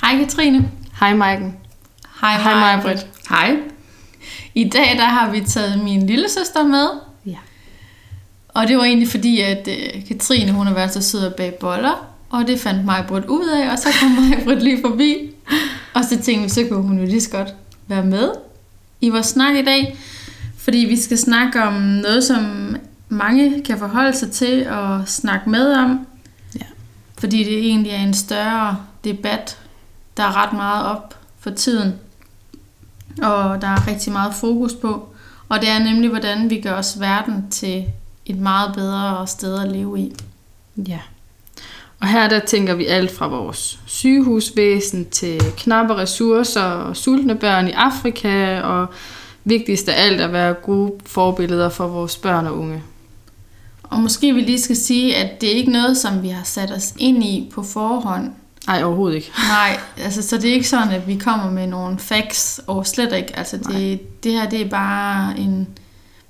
Hej Katrine. Hej Maiken. Hej Hej Maja. Maj-Brit. Hej. I dag der har vi taget min lille søster med. Ja. Og det var egentlig fordi, at øh, Katrine hun har været så sød at bage boller. Og det fandt mig Britt ud af, og så kom mig Britt lige forbi. Og så tænkte vi, så kunne hun jo lige så godt være med i vores snak i dag. Fordi vi skal snakke om noget, som mange kan forholde sig til og snakke med om. Ja. Fordi det egentlig er en større debat, der er ret meget op for tiden. Og der er rigtig meget fokus på. Og det er nemlig, hvordan vi gør os verden til et meget bedre sted at leve i. Ja. Og her der tænker vi alt fra vores sygehusvæsen til knappe ressourcer og sultne børn i Afrika, og vigtigst af alt at være gode forbilleder for vores børn og unge. Og måske vi lige skal sige, at det er ikke noget, som vi har sat os ind i på forhånd. Nej, overhovedet ikke. Nej, altså, så det er ikke sådan, at vi kommer med nogle facts, og slet ikke. Altså, det, det her det er bare en,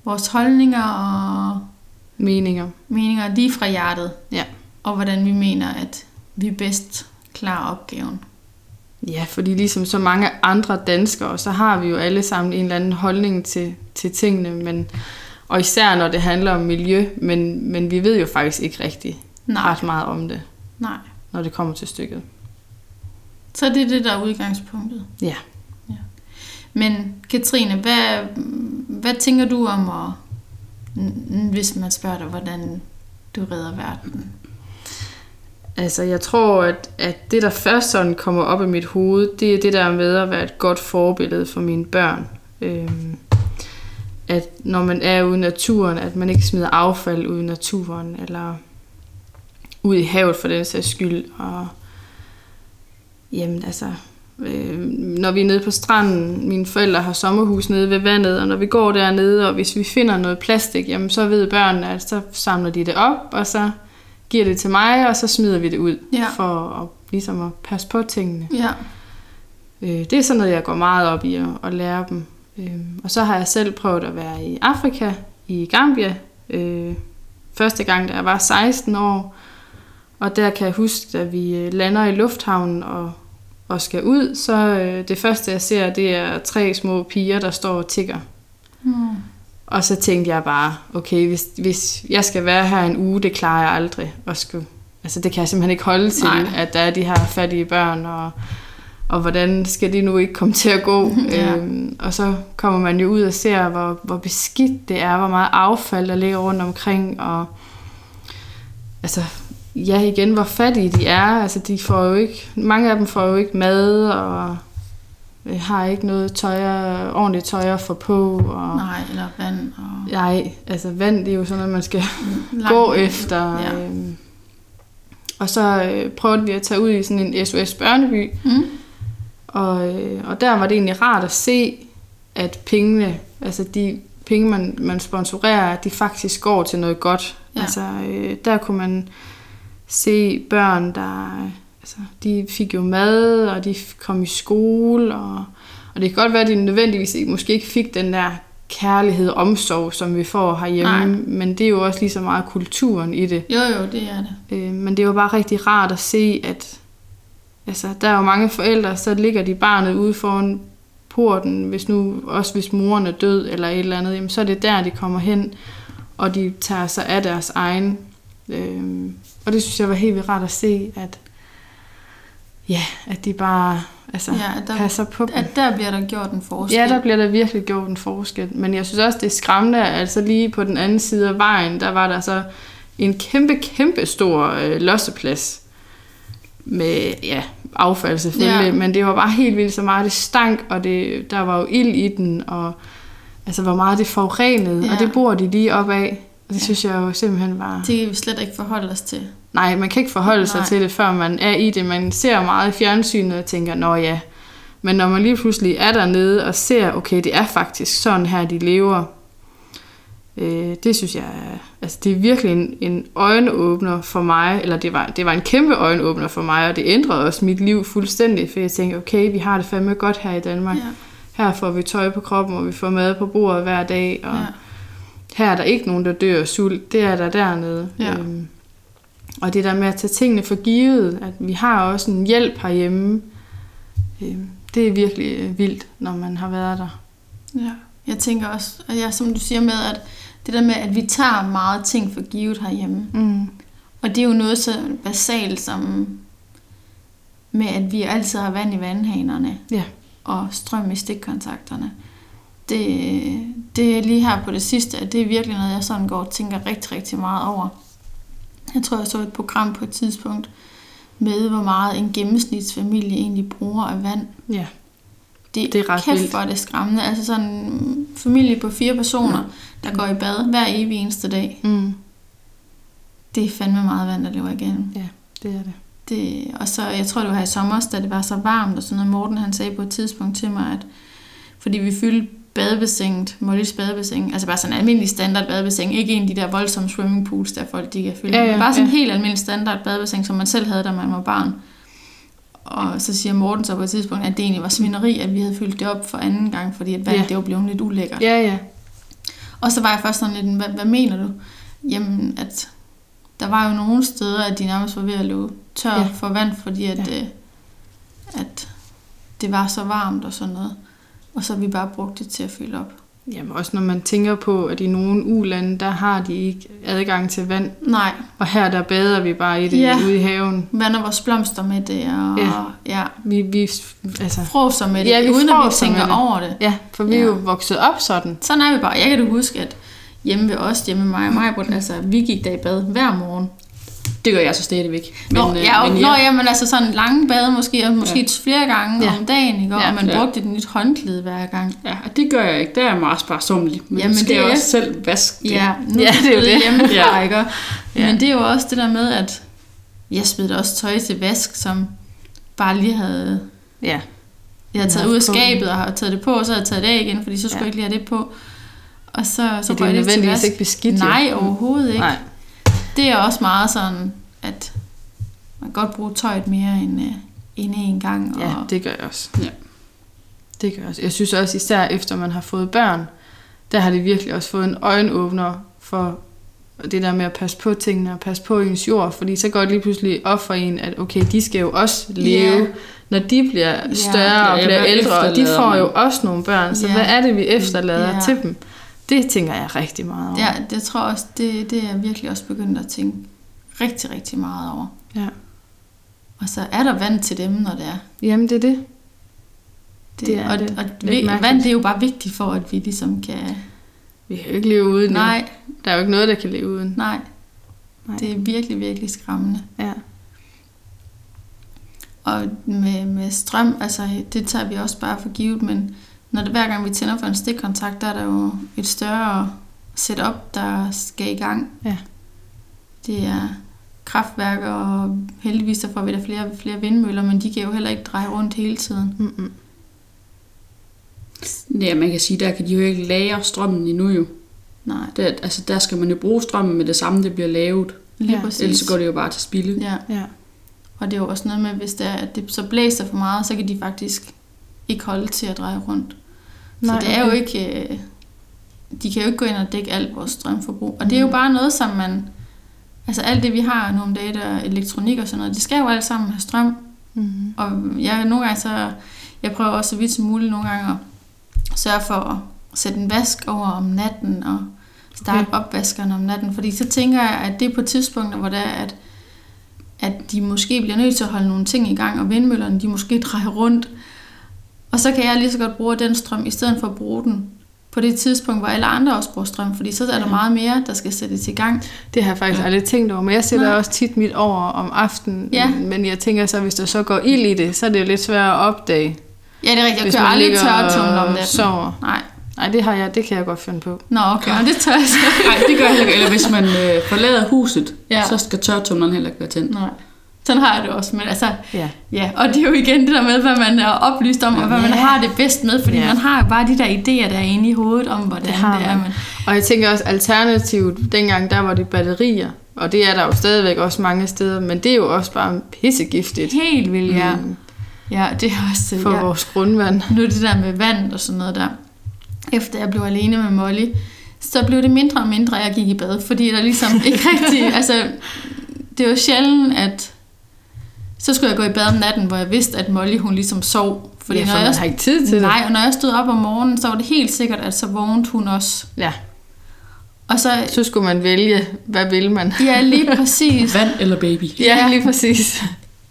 vores holdninger og Meninger. meninger lige fra hjertet, Ja. og hvordan vi mener, at vi bedst klarer opgaven. Ja, fordi ligesom så mange andre danskere, så har vi jo alle sammen en eller anden holdning til, til tingene, men, og især når det handler om miljø, men, men vi ved jo faktisk ikke rigtig Nej. ret meget om det, Nej. Når det kommer til stykket. Så det er det, der er udgangspunktet. Ja. Men Katrine, hvad, hvad tænker du om, at, hvis man spørger dig, hvordan du redder verden? Altså, jeg tror, at, at det, der først sådan kommer op i mit hoved, det er det der med at være et godt forbillede for mine børn. Øhm, at når man er ude i naturen, at man ikke smider affald ud i naturen, eller ud i havet for den sags skyld. Og, jamen, altså, øh, når vi er nede på stranden, mine forældre har sommerhus nede ved vandet, og når vi går dernede, og hvis vi finder noget plastik, jamen, så ved børnene, at så samler de det op, og så giver det til mig, og så smider vi det ud, Ja. for at, ligesom at passe på tingene. Ja. Øh, det er sådan noget, jeg går meget op i at, at lære dem. Øh, og så har jeg selv prøvet at være i Afrika, i Gambia, øh, første gang, da jeg var 16 år. Og der kan jeg huske, at vi øh, lander i lufthavnen og, og skal ud, så øh, det første, jeg ser, det er tre små piger, der står og tigger. Mm. Og så tænkte jeg bare, okay, hvis, hvis jeg skal være her en uge, det klarer jeg aldrig. Og skulle, altså det kan jeg simpelthen ikke holde til, Nej. at der er de her fattige børn, og, og hvordan skal de nu ikke komme til at gå? Ja. øhm, og så kommer man jo ud og ser, hvor, hvor beskidt det er, hvor meget affald der ligger rundt omkring, og altså, ja igen, hvor fattige de er. Altså, de får jo ikke, mange af dem får jo ikke mad, og øh, har ikke noget tøj, ordentligt tøj at få på, og Nej, eller vand. Og Nej, altså vand, det er jo sådan noget, man skal langt gå efter. Ja. Øhm, og så øh, prøvede vi at tage ud i sådan en SOS børneby, Mm. og, øh, og der var det egentlig rart at se, at pengene, altså de penge, man, man sponsorerer, de faktisk går til noget godt. Ja. Altså, øh, der kunne man se børn, der altså, de fik jo mad, og de kom i skole, og, og det kan godt være, at de nødvendigvis måske ikke fik den der kærlighed og omsorg, som vi får herhjemme, Nej. men det er jo også lige så meget kulturen i det. Jo, jo, det er det. Øh, men det var bare rigtig rart at se, at altså, der er jo mange forældre, så ligger de barnet ude foran porten, hvis nu, også hvis moren er død eller et eller andet, jamen, så er det der, de kommer hen, og de tager sig af deres egen. Øh, og det synes jeg var helt vildt rart at se, at ja, at de bare altså, Ja, at der- passer på dem. At der bliver der gjort en forskel. Ja, der bliver der virkelig gjort en forskel. Men jeg synes også, det er skræmmende, at altså lige på den anden side af vejen, der var der så en kæmpe, kæmpe stor øh, losseplads med ja, affald selvfølgelig, Ja. men det var bare helt vildt så meget, det stank, og det, der var jo ild i den, og altså hvor meget det forurenede, ja. og det bor de lige op af. Det synes jeg jo simpelthen var... Det kan vi slet ikke forholde os til. Nej, man kan ikke forholde sig Nej. til det, før man er i det. Man ser meget i fjernsynet og tænker, nå ja. Men når man lige pludselig er dernede og ser, okay, det er faktisk sådan her, de lever. Øh, det synes jeg, altså det er virkelig en, en øjenåbner for mig, eller det var, det var en kæmpe øjenåbner for mig, og det ændrede også mit liv fuldstændig, for jeg tænkte, okay, vi har det fandme godt her i Danmark. Ja. Her får vi tøj på kroppen, og vi får mad på bordet hver dag, og Ja. Her er der ikke nogen, der dør af sult. Det er der dernede. Ja. Øhm, og det der med at tage tingene for givet, at vi har også en hjælp herhjemme, øhm, det er virkelig øh, vildt, når man har været der. Ja. Jeg tænker også, og ja, som du siger med, at det der med, at vi tager meget ting for givet herhjemme. Mm. Og det er jo noget så basalt som med, at vi altid har vand i vandhanerne Ja. og strøm i stikkontakterne. Det, det er lige her på det sidste, at det er virkelig noget, jeg sådan går og tænker rigtig, rigtig meget over. Jeg tror, jeg så et program på et tidspunkt med, hvor meget en gennemsnitsfamilie egentlig bruger af vand. Ja. Det, Det er ret kæft, vildt. hvor det skræmmende. Altså sådan en familie på fire personer, der går i bad hver evig eneste dag. Mm. Det er fandme meget vand, der løber igennem. Ja, det er det. Det, og så, jeg tror, det var her i sommer, da det var så varmt, og sådan noget. Morten han sagde på et tidspunkt til mig, at fordi vi fyldte badebassinet, Mollys badebassin, altså bare sådan en almindelig standard badebassin, ikke en af de der voldsomme swimmingpools, der folk de kan fylde, Ja, ja, ja, bare sådan en ja. helt almindelig standard badebassin, som man selv havde, da man var barn. Og så siger Morten så på et tidspunkt, at det egentlig var svineri, at vi havde fyldt det op for anden gang, fordi at vand, Ja. det var blevet lidt ulækkert. Ja, ja. Og så var jeg først sådan lidt, hvad, hvad mener du? Jamen, at der var jo nogle steder, at de nærmest var ved at løbe tør Ja. for vand, fordi at, Ja. ja. at det var så varmt og sådan noget. Og så har vi bare brugt det til at fylde op. Jamen også når man tænker på, at i nogle ulande, der har de ikke adgang til vand. Nej, Og her der bader vi bare i det Ja. ude i haven. vander vores blomster med det, og Ja. ja. Vi, vi, altså, froser med det, Ja, vi uden at vi tænker det. over det. ja, for vi er Ja. jo vokset op sådan. Sådan er vi bare. Jeg kan da huske, at hjemme ved os, hjemme med mig og mig, altså vi gik der i bad hver morgen. Det gør jeg så stadigvæk. Men, nå, øh, ja, og, men nå, ja, men altså sådan lange bade måske, og måske Ja. ja. flere gange Ja. ja. om dagen, ikke? Og Ja. man Ja. brugte et nyt håndklæde hver gang. Ja, og det gør jeg ikke. Der er jeg meget sparsomlig. Men Jamen, Jamen, skal det jeg også selv vaske det. Ja, nu Ja, ja, det er jo det det. hjemmefra, Ja. ikke? Ja. Men det er jo også det der med, at jeg smed også tøj til vask, som bare lige havde... Ja. Jeg havde taget Ja, ud af skabet og har taget det på, og så havde jeg taget det af igen, fordi så skulle Ja. jeg ikke lige have det på. Og så, så Så det er det nødvendigvis ikke beskidt. Nej, overhovedet ikke. Nej. Det er også meget sådan, at man kan godt bruge tøjet mere end, øh, end en gang. Og, Ja, det gør jeg også. Ja. Det gør jeg også. Jeg synes også, især efter man har fået børn, der har det virkelig også fået en øjenåbner for det der med at passe på tingene og passe på ens jord, fordi så går det lige pludselig op for en, at okay, de skal jo også leve, Ja. når de bliver større og Ja, bliver ældre, og de får jo også nogle børn, så Ja. hvad er det, vi efterlader Ja. til dem? Det tænker jeg rigtig meget over. ja, det tror jeg også, det, det er jeg virkelig også begyndt at tænke rigtig, rigtig meget over. ja. Og så er der vand til dem, når det er. Jamen, det er det. Det, Det er og, det. og vi, vand det er jo bare vigtigt for, at vi ligesom kan... Vi kan jo ikke leve uden. jo. Nej, Der er jo ikke noget, der kan leve uden. nej, Nej. det er virkelig, virkelig skræmmende. Ja. Og med, med strøm, altså det tager vi også bare for givet, men når det, hver gang vi tænder for en stikkontakt, der er der jo et større setup, der skal i gang. Ja. Det er kraftværker, og heldigvis så får vi der flere, flere vindmøller, men de kan jo heller ikke dreje rundt hele tiden. Mm-mm. Ja, man kan sige, der kan de jo ikke lagre strømmen endnu jo. Nej, Der, altså, der skal man jo bruge strømmen med det samme, det bliver lavet. lige Ja, ja, præcis. Ellers så går det jo bare til spilde. Ja, Ja. og det er jo også noget med, hvis det, er, at det så blæser for meget, så kan de faktisk ikke holde til at dreje rundt. Nej, så det er jo ikke... øh, De kan jo ikke gå ind og dække alt vores strømforbrug. Og det er jo bare noget, som man... Altså alt det, vi har nogle om dagen, der elektronik og sådan noget, det skal jo alt sammen have strøm. Mm-hmm. Og jeg nogle gange så... Jeg prøver også så vidt som muligt nogle gange at sørge for at sætte en vask over om natten og starte Okay. okay. opvaskeren om natten. Fordi så tænker jeg, at det er på tidspunkter, hvor det er, at, at de måske bliver nødt til at holde nogle ting i gang, og vindmøllerne, de måske drejer rundt. Og så kan jeg lige så godt bruge den strøm, i stedet for at bruge den på det tidspunkt, hvor alle andre også bruger strøm, fordi så er der meget mere, der skal sættes i gang. Det har jeg faktisk Ja. aldrig tænkt over, men jeg sætter Nej. også tit mit over om aftenen. Ja. Men jeg tænker så, hvis der så går ild i det, så er det jo lidt svært at opdage. Ja, det er rigtigt. Jeg kører aldrig tørretumler om natten. sover. Nej, Nej, det har jeg, det kan jeg godt finde på. Nå, okay, og det tør jeg så. Nej, det gør jeg heller ikke. Eller hvis man øh, forlader huset, Ja. ja. så skal tørtumleren heller ikke være tændt. Nej. Sådan har jeg det også, men altså, Ja. ja, og det er jo igen det der med, hvad man er oplyst om, og hvad man Ja. har det bedst med, fordi Ja. man har jo bare de der idéer, der er inde i hovedet om, hvordan det, det er. man. Og jeg tænker også, alternativet, dengang der var det batterier, og det er der jo stadigvæk også mange steder, men det er jo også bare pissegiftigt helt vildt, ja. Mm. Ja, det er også... for ja. vores grundvand. Nu det der med vand og sådan noget der. Efter jeg blev alene med Molly, så blev det mindre og mindre, jeg gik i bad. Fordi der ligesom ikke rigtig... altså, det var sjældent, at... Så skulle jeg gå i bad om natten, hvor jeg vidste, at Molly hun ligesom sov. Fordi ja, når for jeg, man har ikke tid til nej, og når jeg stod op om morgenen, så var det helt sikkert, at så vågnede hun også. det. Ja, Og så... så skulle man vælge, hvad vil man? Ja, lige præcis. Vand eller baby? Ja, lige præcis.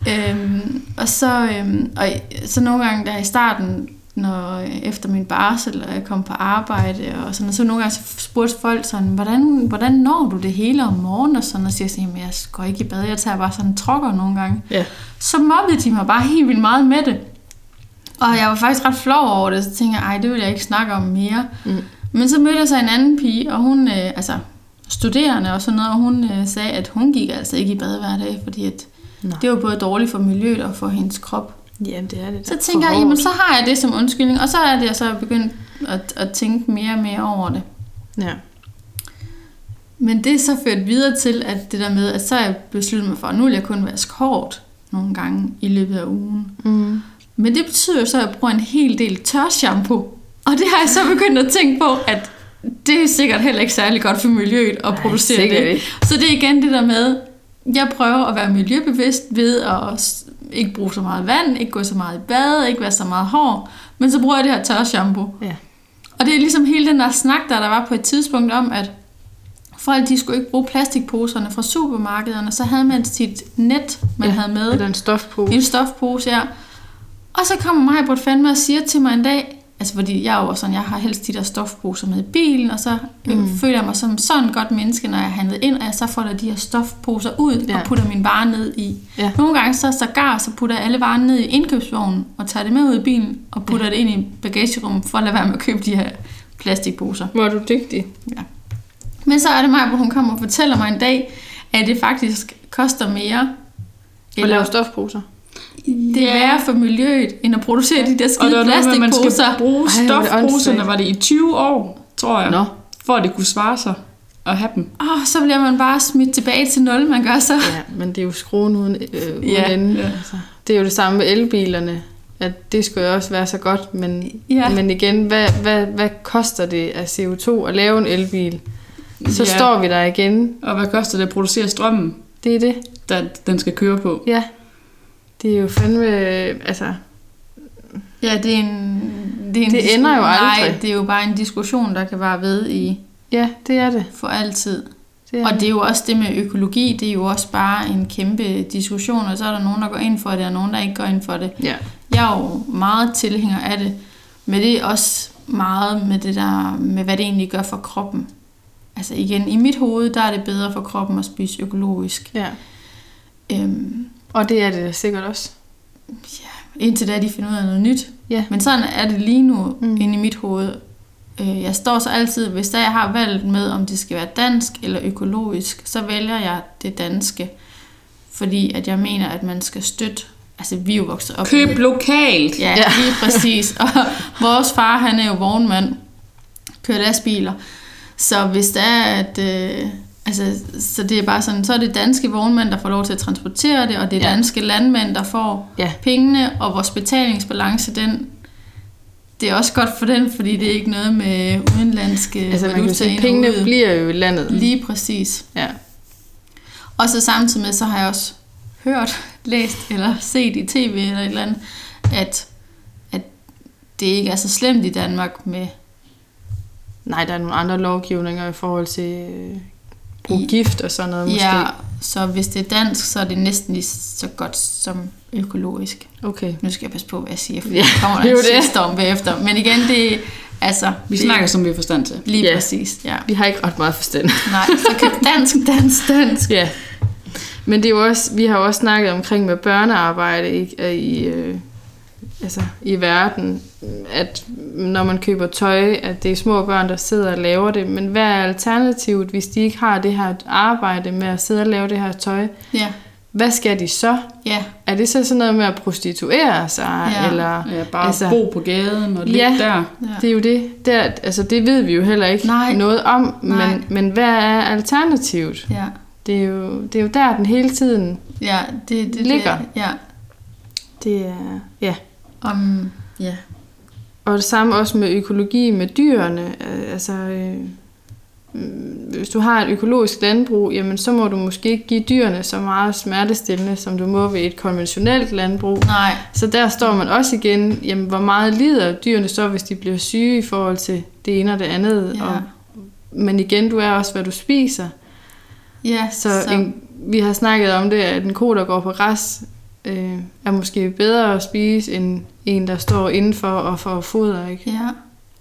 Øhm, og så, øhm, og så nogle gange der i starten, når efter min barsel, og jeg kom på arbejde, og sådan, og så nogle gange så spurgte folk sådan, hvordan, hvordan når du det hele om morgenen, og sådan, og siger jeg sådan, "Jamen, jeg går ikke i bad, jeg tager bare sådan en trokker nogle gange. Ja. Så mobbede de mig bare helt vildt meget med det. Og jeg var faktisk ret flov over det, så tænkte jeg, ej, det vil jeg ikke snakke om mere. Mm. Men så mødte jeg så en anden pige, og hun, øh, altså studerende og sådan noget, og hun øh, sagde, at hun gik altså ikke i bad hver dag, fordi at Nå. det var både dårligt for miljøet og for hendes krop. Jamen, det er det. Så tænker jeg, jamen så har jeg det som undskyldning, og så er det, jeg så er begyndt at, at tænke mere og mere over det. Ja. Men det er så ført videre til, at det der med, at så er jeg besluttet mig for, at nu vil jeg kun vaske hårdt nogle gange i løbet af ugen. Mm. Men det betyder jo så, at jeg bruger en hel del tør shampoo. Og det har jeg så begyndt at tænke på, at det er sikkert heller ikke særlig godt for miljøet at Nej, producere det. ikke. Så det er igen det der med, jeg prøver at være miljøbevidst ved at ikke bruge så meget vand, ikke gå så meget i bad, ikke være så meget hård, men så bruger jeg det her tør shampoo. Ja. Og det er ligesom hele den der snak, der, der var på et tidspunkt om, at folk de skulle ikke bruge plastikposerne fra supermarkederne, så havde man sit net, man Ja, havde med. Og den stofpose. En stofpose, ja. Og så kommer mig på fandme og siger til mig en dag, altså fordi jeg er jo sådan, jeg har helst de der stofposer med i bilen, og så mm. øh, føler jeg mig som sådan et godt menneske, når jeg er handlet ind, og jeg så får der de her stofposer ud Ja. og putter mine varer ned i. Ja. Nogle gange så sågar, så putter jeg alle varerne ned i indkøbsvognen, og tager det med ud i bilen, og putter ja. det ind i bagagerummet, for at lade være med at købe de her plastikposer. Hvor er du dygtig. Men så er det mig, hvor hun kommer og fortæller mig en dag, at det faktisk koster mere, Og lave stofposer. Det er værre for miljøet, end at producere de der Og skide der er noget med, at man skal plastikposer. bruge er det stofposerne, var det i 20 år, tror jeg. Nå. For at det kunne svare sig at have dem. Åh, så bliver man bare smidt tilbage til nul, man gør så. Ja, men det er jo skruen uden, øh, uden Ja, ende. ja. Altså, det er jo det samme med elbilerne. At det skulle jo også være så godt, men, Ja. men igen, hvad, hvad, hvad koster det af CO2 at lave en elbil? Så Ja. står vi der igen. Og hvad koster det at producere strømmen, Det er det. der den skal køre på? Ja. Det er jo fandme... Altså, Ja, det er en... Det, er en Det ender jo Nej, aldrig. det er jo bare en diskussion, der kan være ved i ja, det er det. for altid. det er Og det er jo også det med økologi, det er jo også bare en kæmpe diskussion, og så er der nogen, der går ind for det, og nogen, der ikke går ind for det. Ja. Jeg er jo meget tilhænger af det, men det er også meget med det der, med hvad det egentlig gør for kroppen. Altså igen, i mit hoved, der er det bedre for kroppen at spise økologisk. ja. Øhm, Og det er det sikkert også. indtil da de finder ud af noget nyt. Ja. Men sådan er det lige nu Mm. inde i mit hoved. Øh, Jeg står så altid, hvis der jeg har valgt med, om det skal være dansk eller økologisk, så vælger jeg det danske. Fordi at jeg mener, at man skal støtte, altså vi er jo vokset op Køb lokalt. Ja, Ja. ja, lige præcis. Og vores far, han er jo vognmand, kører lastbiler. Så hvis det er, at... Øh, altså, så det er bare sådan, så er det danske vognmænd, der får lov til at transportere det, og det er Ja. danske landmænd, der får Ja. pengene, og vores betalingsbalance, den, det er også godt for den, fordi det er ikke noget med udenlandske Altså man kan sige, pengene ud. bliver jo i landet. Lige præcis. Ja. Og så samtidig med, så har jeg også hørt, læst eller set i tv eller et eller andet, at, at det ikke er så slemt i Danmark med Nej, der er nogle andre lovgivninger i forhold til brug I- gift og sådan noget måske. Ja, så hvis det er dansk, så er det næsten lige så godt som økologisk. Okay. Nu skal jeg passe på, hvad jeg siger, for Ja, der kommer det er der jo en det. shitstorm bagefter. Men igen, det altså... Vi det, snakker, som vi har forstand til. Lige Ja. præcis, ja. Vi har ikke ret meget forstand. Nej, så køb dansk, dansk, dansk. Ja. Men det er jo også, vi har jo også snakket omkring med børnearbejde i, i øh, altså, i verden, at når man køber tøj, at det er små børn, der sidder og laver det. Men hvad er alternativet, hvis de ikke har det her arbejde med at sidde og lave det her tøj? Ja, Hvad skal de så? ja, Er det så sådan noget med at prostituere sig? Ja. Eller, Ja, bare altså, bo på gaden og ligge Ja. der. ja. Det er jo det. det er, altså, det ved vi jo heller ikke Nej. noget om. Nej. Men, men hvad er alternativet? ja. Det er, jo, det er jo der, den hele tiden Ja, det, det Ligger. Det, ja, det er... Ja. Om, ja. Og det samme også med økologi med dyrene. Øh, Altså, øh, hvis du har et økologisk landbrug, jamen så må du måske ikke give dyrene så meget smertestillende, som du må ved et konventionelt landbrug. Nej, Så der står man også igen, jamen hvor meget lider dyrene så, hvis de bliver syge i forhold til det ene og det andet. ja. Og, men igen, du er også, hvad du spiser. ja Så, så. En, vi har snakket om det, at en ko, der går på græs, øh, er måske bedre at spise, end en, der står indenfor og får foder. Ikke? Ja,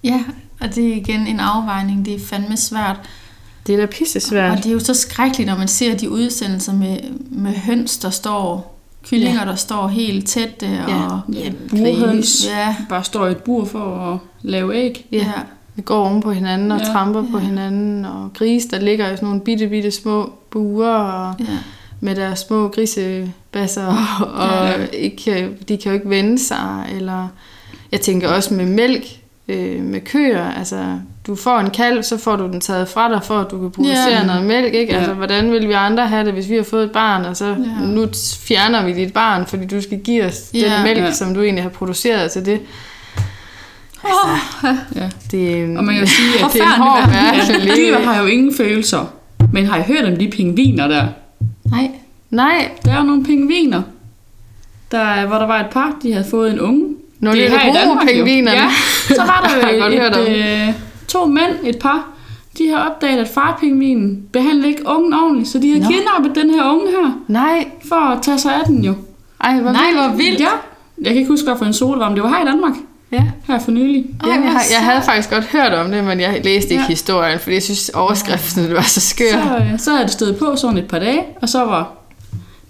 ja, og det er igen en afvejning, det er fandme svært. Det er da pisse svært. Og det er jo så skrækkeligt, når man ser de udsendelser med, med høns, der står, kyllinger, ja. der står helt tæt, og Ja, Gris. burhøns. ja, Bare står i et bur for at lave æg. Ja. ja, Vi går oven på hinanden og Ja. tramper på hinanden, og grise, der ligger i sådan nogle bitte, bitte små buer, og ja, med deres små grisebasser, og Ja. ikke, de kan jo ikke vende sig. Eller jeg tænker også med mælk, øh, med køer, altså du får en kalv, så får du den taget fra dig, for at du kan producere Ja. noget mælk. Ikke? Ja. Altså, hvordan vil vi andre have det, hvis vi har fået et barn, og så Ja. nu fjerner vi dit barn, fordi du skal give os Ja. den mælk, Ja. som du egentlig har produceret til det. Ja. det Og man kan jo sige, at det er en hård verden dyr har jo ingen følelser. Men har I hørt om de pingviner der? Nej, Nej, Der er nogle pingviner, der, hvor der var et par, de havde fået en unge. Nogle Det er her i Danmark, pingvinerne. Ja, så var der jo om. et, øh, to mænd, et par, de har opdaget, at farpingvinen behandlede ikke ungen ordentligt, så de har Nå. kidnappet den her unge her, Nej, for at tage sig af den jo. ej, hvor nej, vildt. hvor vildt. Ja, jeg kan ikke huske, hvad for en sol det var, men det var her i Danmark, Ja. her for nylig. Ej, Jamen, jeg, har, jeg havde faktisk godt hørt om det, men jeg læste ikke Ja. historien, fordi jeg synes, overskriften var så skør. Så, øh, så havde det stået på sådan et par dage, og så var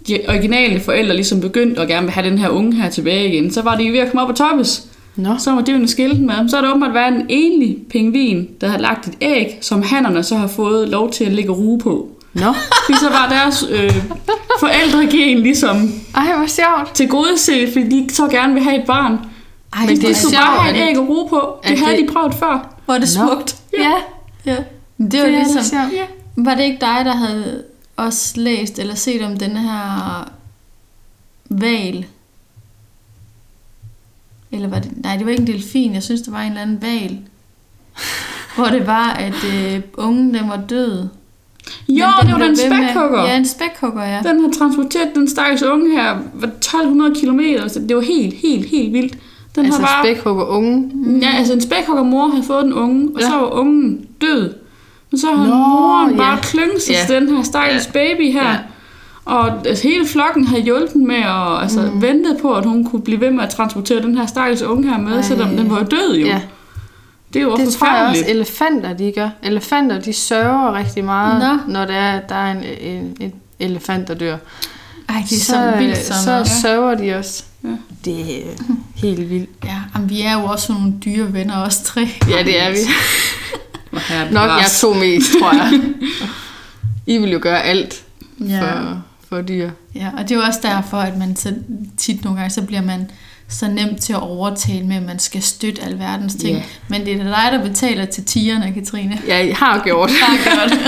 de originale forældre ligesom begyndt at gerne vil have den her unge her tilbage igen. Så var de ved at komme op og toppes. Nå. Så var det jo en skilt med. Så har det åbenbart været en enlig pingvin, der har lagt et æg, som hannerne så har fået lov til at lægge ruge på. Nå. Fordi så var deres øh, forældregen ligesom Ej, hvor sjovt. til gode set, fordi de så gerne vil have et barn. Ej, Men det De er sjovt, bare have et æg at ruge på. Det havde det- de prøvet før. hvor er det smukt. Ja, Ja. Men det var det er ligesom. Ja. var det ikke dig, der havde også læst eller set om den her val? Eller var det, nej, det var ikke en delfin, jeg synes, det var en eller anden val. hvor det var, at øh, ungen den var død. Jo, Men det var den spækhugger. Ja, en spækhugger, ja. Den har transporteret den stakkels unge her var 1200 km, så det var helt, helt, helt vildt. Den altså har bare, spækhugger unge. Ja, altså en spækhugger mor havde fået den unge, og Ja. så var ungen død. Men så har Nå, moren bare ja. klynget sig Ja. til den her stakkels baby her. Ja. Og altså, hele flokken havde hjulpet med at altså, mm. ventet på, at hun kunne blive ved med at transportere den her stakkels unge her med, Ej. selvom den var død jo. Ja. Det er jo Det tror jeg også, elefanter de gør. Elefanter, de sørger rigtig meget, Nå. når der er, der er en, en, en elefant, der dør. Ej, det er så, så, så vildt øh, sådan så noget. sørger de også. Ja. Det er helt vildt. Ja, jamen, vi er jo også nogle dyre venner, os tre. Ja, det er vi. Nok jeg to mest, tror jeg. I vil jo gøre alt Ja. for, for dyr. Ja, og det er jo også derfor, at man så tit nogle gange, så bliver man så nemt til at overtale med, at man skal støtte alverdens ting. Ja. Men det er da dig, der betaler til tigerne, Katrine. Ja, jeg har gjort. Har gjort.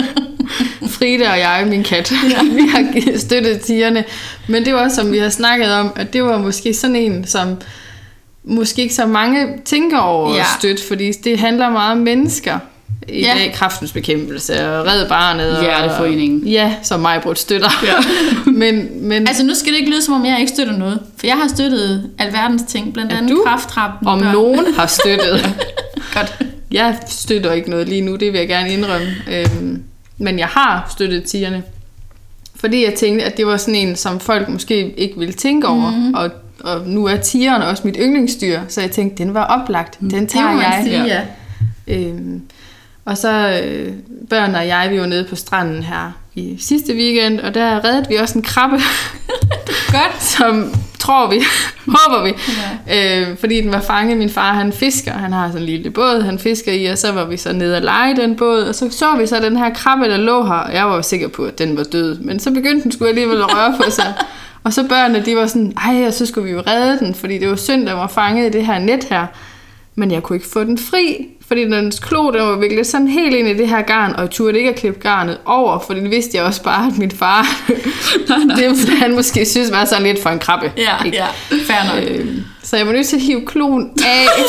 Frida og jeg, min kat, vi har støttet tigerne. Men det var også, som vi har snakket om, at det var måske sådan en, som måske ikke så mange tænker over Ja. at støtte, fordi det handler meget om mennesker. I Ja. ja. dag kraftens bekæmpelse og Red Barnet. og- Hjerteforeningen. Ja, som mig brugt støtter. Ja. men, men Altså nu skal det ikke lyde, som om jeg ikke støtter noget. For jeg har støttet alverdens ting, blandt Ja, andet du? krafttrappen. om nogen har støttet. Godt. Jeg støtter ikke noget lige nu, det vil jeg gerne indrømme. Øhm, men jeg har støttet tigerne. Fordi jeg tænkte, at det var sådan en, som folk måske ikke ville tænke over. Mm. Og, og nu er tigeren også mit yndlingsdyr, så jeg tænkte, den var oplagt. Den Det må tager man jeg. sige, ja. Øhm, og så øh, børn og jeg, vi var nede på stranden her i sidste weekend, og der reddede vi også en krabbe, Godt. som tror vi, håber vi. Ja. Øh, fordi den var fanget. Min far, han fisker. Han har sådan en lille båd, han fisker i, og så var vi så nede og lege den båd, og så så vi så den her krabbe, der lå her. Jeg var jo sikker på, at den var død, men så begyndte den skulle alligevel at røre på sig. Og så børnene, de var sådan, ej, og så skulle vi jo redde den, fordi det var synd, der var fanget i det her net her. Men jeg kunne ikke få den fri, fordi dens klo, den var viklet sådan helt ind i det her garn, og jeg turde ikke at klippe garnet over, fordi det vidste jeg også bare, at min far, det han måske synes var sådan lidt for en krabbe. Ja, ikke? ja. Fair nok. Øh, så jeg var nødt til at hive kloen af.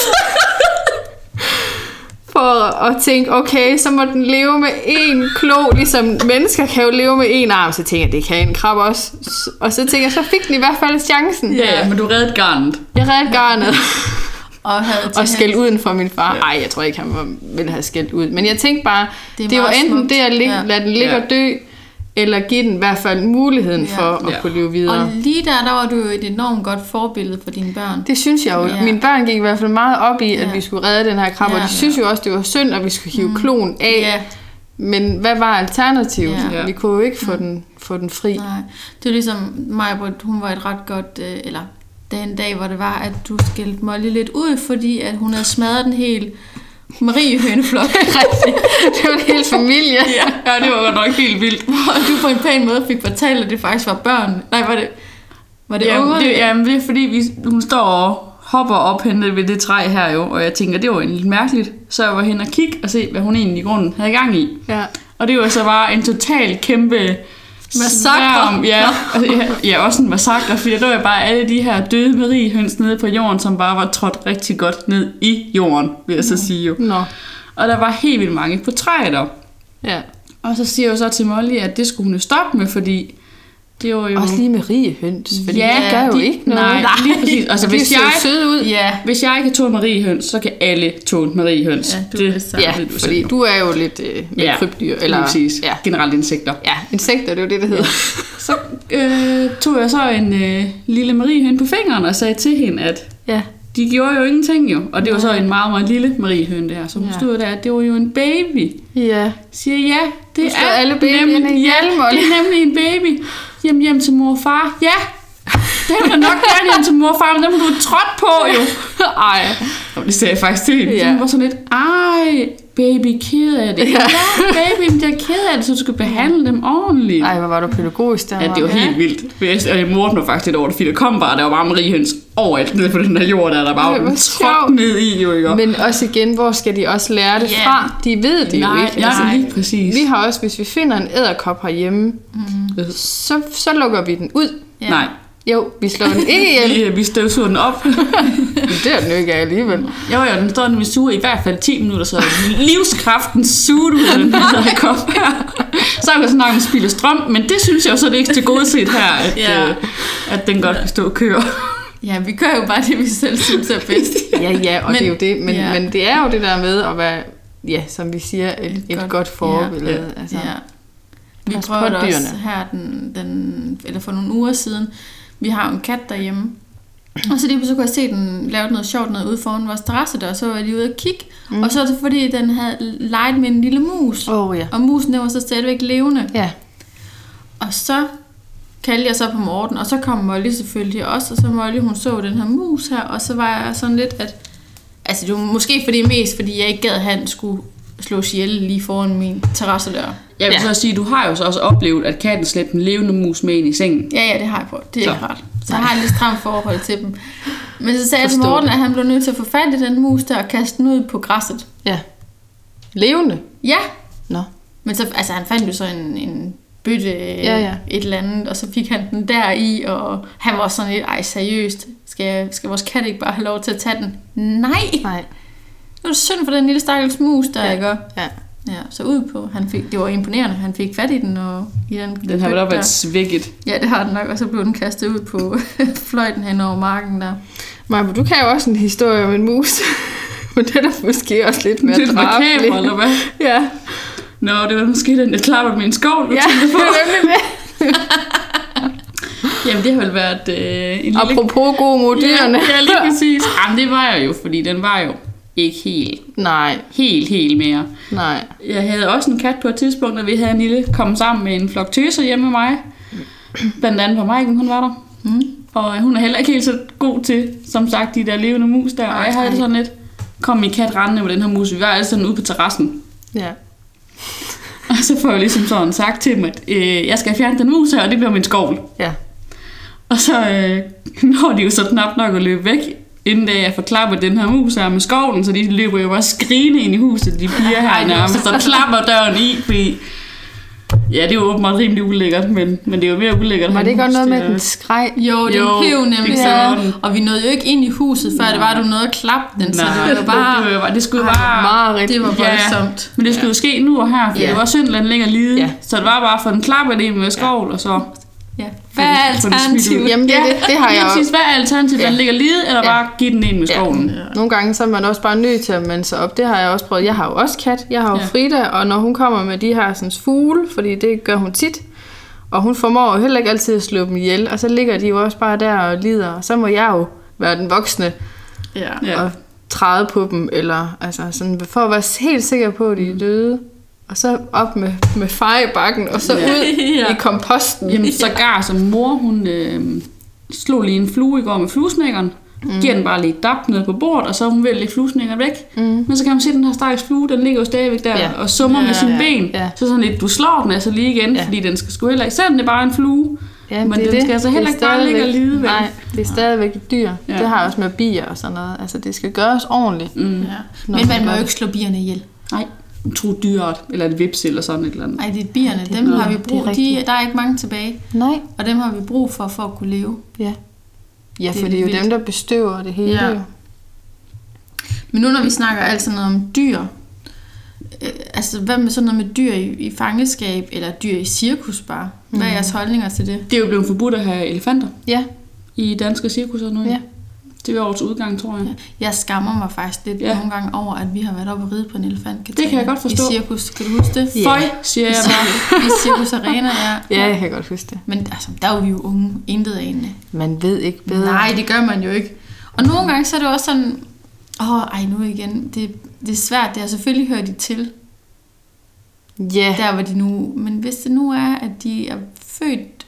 for at tænke, okay, så må den leve med én klo, ligesom mennesker kan jo leve med én arm. Så tænker jeg, det kan en krabbe også. Og så tænker jeg, så fik den i hvert fald chancen. Ja, ja, men du reddede garnet. Jeg reddede garnet Og havde og skæld uden for min far. Nej, jeg tror ikke, han var- ville have skældt ud. Men jeg tænkte bare, Det det, var enten smukt. det at ligge, Ja. lade den ligge Ja. og dø, eller give den i hvert fald muligheden Ja. for at Ja. kunne leve videre. Og lige der, der var du jo et enormt godt forbillede for dine børn. Det synes jeg jo. Ja. Ja. Mine børn gik i hvert fald meget op i, at Ja. vi skulle redde den her krabbe, Ja. og de synes jo også, det var synd, at vi skulle hive kloen af. Ja, Men hvad var alternativet? Ja. Ja. Vi kunne jo ikke få, den, få den fri. nej. Det er ligesom mig, hun var et ret godt, øh, eller den dag, hvor det var, at du skældte Molly lidt ud, fordi at hun havde smadret den helt Marie Høneflok. det var en hel familie. Ja, ja, det var godt nok helt vildt. og du på en pæn måde fik fortalt, at det faktisk var børn. Nej, var det, var det Jamen, unger? det, jamen, det er fordi, vi, hun står og hopper op henne ved det træ her jo, og jeg tænker, det var egentlig lidt mærkeligt. Så jeg var hen og kigge og se, hvad hun egentlig i grunden havde gang i. Ja. Og det var så bare en total kæmpe Massakre. sværm. Ja, ja, ja, også en massakre, fordi der var bare alle de her døde Marie-høns nede på jorden, som bare var trådt rigtig godt ned i jorden, vil jeg så sige jo. Nå. Og der var helt vildt mange der. Ja. Og så siger jeg jo så til Molly, at det skulle hun jo stoppe med, fordi det var jo... Også lige med rige høns, for Ja, de gør jo de- ikke noget. nej, lige præcis. Altså, hvis jeg- søde ud. Ja, Hvis jeg kan tåle Marie-høns, så kan alle tåle Marie-høns. Ja, du er det samme. Ja, du fordi du er jo lidt øh, med Ja, krybdyr. Eller, Eller, præcis. ja, Generelt insekter. ja, insekter, det er jo det, det hedder. Så øh, tog jeg så en øh, lille Mariehøn på fingeren og sagde til hende, at Ja. de gjorde jo ingenting jo. Og det var så en meget, meget lille Mariehøn der. Så hun Ja. stod der, at det var jo en baby. Ja. Siger ja, det er alle babyerne nemlig, ihjel, ja, det er nemlig en baby. Hjem hjem til mor og far. Ja, det vil jeg nok gerne hjem til mor og far, men dem har du trådt på jo. Ej, det sagde jeg faktisk til hende. Ja. Hun var sådan lidt, ej, baby ked af det. Ja. Ja, baby, men jeg er ked af det, så du skal behandle dem ordentligt. Ej, hvor var du pædagogisk der. Ja, det var helt vildt. Og jeg mordte mig faktisk lidt over det, fordi der kom bare, der var bare Mariehøns overalt nede på den der jord, der, der bare var ned i, jo ikke? Men også igen, hvor skal de også lære det Ja. fra? De ved det Nej, jo ikke. ja, lige præcis. Vi har også, hvis vi finder en æderkop herhjemme, Mm. så, så lukker vi den ud. ja. Nej, Jo, vi slår den ikke ihjel. vi, vi støvsuger den op. Det er den jo ikke af alligevel. Jo, jo, den står den vil suge i hvert fald 10 minutter, så livskraften suger ud af den her kop her. Så er vi snakke om spilde strøm, men det synes jeg jo så, det er ikke til gode set her, at, Ja. øh, at den godt kan stå og køre. ja, vi gør jo bare det, vi selv synes er bedst. Ja, ja, og Men- det er jo det. Men, ja. men det er jo det der med at være, ja, som vi siger, et, et, et godt, godt forbillede. Ja. Altså, Ja. Vi prøvede også her den, den, eller for nogle uger siden. Vi har jo en kat derhjemme. Og så lige pludselig kunne jeg se den lave noget sjovt noget ude foran vores terrasse der, og så var jeg lige ude og kigge. Mm. Og så var det fordi, den havde leget med en lille mus. Oh, ja. Og musen den var så stadigvæk levende. Ja, Og så kaldte jeg så på Morten, og så kom Molly selvfølgelig også, og så Molly, hun så den her mus her, og så var jeg sådan lidt, at... Altså, det var måske fordi mest, fordi jeg ikke gad, at han skulle slå ihjel lige foran min terrassedør. Jeg vil Ja. så sige, du har jo så også oplevet, at katten slæbte en levende mus med ind i sengen. Ja, ja, det har jeg på. Det er Så. ikke ret. Så jeg har et lidt stramt forhold til dem. Men så sagde jeg til Morten, at han blev nødt til at få fat i den mus der og kaste den ud på græsset. ja. Levende. Ja, Nå. men så, altså, han fandt jo så en, en bøtte Ja, ja. et eller andet, og så fik han den der i, og han var sådan lidt, ej seriøst, skal, jeg, skal vores kat ikke bare have lov til at tage den? Nej! Nej. Det var synd for den lille stakkels mus, der, ja. ikke? Ja. Ja, så ud på, han fik, det var imponerende, han fik fat i den, og i den, Den har vel der. været svækket. Ja, det har den nok, og så blev den kastet ud på fløjten hen over marken der. Maja, du kan jo også en historie om en mus. Men den er måske også lidt mere Lidt drabelig. makaber, eller hvad? Ja. Nå, det var måske den, jeg klapper med en skov, du Ja, tænker det på. nemlig det. Jamen, det har vel været øh, en lille... Apropos god mod dyrene. Ja, ja, lige præcis. Jamen, det var jeg jo, fordi den var jo ikke helt, Nej, helt, helt mere. nej. Jeg havde også en kat på et tidspunkt, og vi havde en lille kommet sammen med en flok tøser hjemme med mig. Blandt andet var Maiken, hun var der. Mm. Og øh, hun er heller ikke helt så god til, som sagt, de der levende mus der. Og jeg havde det sådan lidt, kom min kat rendende med den her mus. Vi var alle sådan ude på terrassen. Ja. Og så får jeg ligesom sådan sagt til dem, at øh, jeg skal fjerne den mus her, og det bliver min skovl. Ja. Og så øh, når de jo så knap nok at løbe væk, inden da jeg får klappet den her mus her med skovlen, så de løber jo bare skrigende ind i huset, de piger her nærmest, og klapper døren i, fordi Ja, det er jo åbenbart rimelig ulækkert, men, men det er jo mere ulækkert. Var det ikke også noget med, at den skreg? Jo, den Jo, pev nemlig det så. den. Og vi nåede jo ikke ind i huset, før det var, at du nåede at klappe den. Så Nej, det var jo bare... det, var, det skulle jo bare... Meget rigtigt. Det var voldsomt. Men det skulle jo ske nu og her, for Ja. det var synd, at den ligger lide. Ja. Så det var bare for en klappe ind med skovl, og så... Ja. Hvad er alternativet? Jamen, det, det, det har Lige jeg præcis, hvad er alternativet? Ja. Den ligger lide, eller Ja. bare give den ind med skovlen? Nogle gange så er man også bare nødt til at mande sig op. Det har jeg også prøvet. Jeg har jo også kat. Jeg har jo Ja. ja. Frida, og når hun kommer med de her sådan, fugle, fordi det gør hun tit, og hun formår jo heller ikke altid at slå dem ihjel, og så ligger de jo også bare der og lider, og så må jeg jo være den voksne Ja. Ja. og træde på dem, eller altså sådan, for at være helt sikker på, at de er døde. Og så op med, med fejebakken, og så Ja. ud Ja. i komposten. Jamen, sågar som mor, hun øh, slog lige en flue i går med fluesnækkeren. Mm. Giver den bare lige dap ned på bordet, og så er hun ved at lægge fluesnækkeren væk. Mm. Men så kan man se, at den her stakkels flue, den ligger jo stadigvæk der Ja. og summer Ja, med sine ja, ben. ja. Så sådan lidt, du slår den altså lige igen, Ja. fordi den skal sgu heller ikke, selvom det er bare en flue. Ja, Men den skal altså Det er heller ikke bare ligge og lide, vel? Nej, det er stadigvæk et dyr. Ja. Det har jeg også med bier og sådan noget. Altså, det skal gøres ordentligt. Mm. Ja. Men det man må jo det. ikke slå bierne ihjel. Nej, tro dyret, eller et vips eller sådan et eller andet. Nej, det er bierne. det er Dem noget- har vi det brug de, rigtigt. Der er ikke mange tilbage. Nej. Og dem har vi brug for, for at kunne leve. Ja. Ja, Det er for det er jo vildt. dem, der bestøver det hele. Ja. Men nu når vi snakker alt sådan noget om dyr, øh, altså hvad med sådan noget med dyr i, i fangeskab, eller dyr i cirkus bare? Hvad er jeres holdninger til det? Det er jo blevet forbudt at have elefanter Ja. i danske cirkusser nu. Ja. Det er årets udgang, tror jeg. Jeg skammer mig faktisk lidt Ja. nogle gange over, at vi har været oppe og ride på en elefant. Det kan jeg godt forstå. I cirkus, kan du huske det? Ja. Føj, siger jeg bare. I Cirkus Arena, ja. Ja, jeg kan godt huske det. Men altså, der er vi jo unge, intet anende. Man ved ikke bedre. Nej, det gør man jo ikke. Og nogle gange så er det også sådan, åh, ej nu igen, det, det er svært, det er selvfølgelig hører de til, Ja. der hvor de nu, men hvis det nu er, at de er født,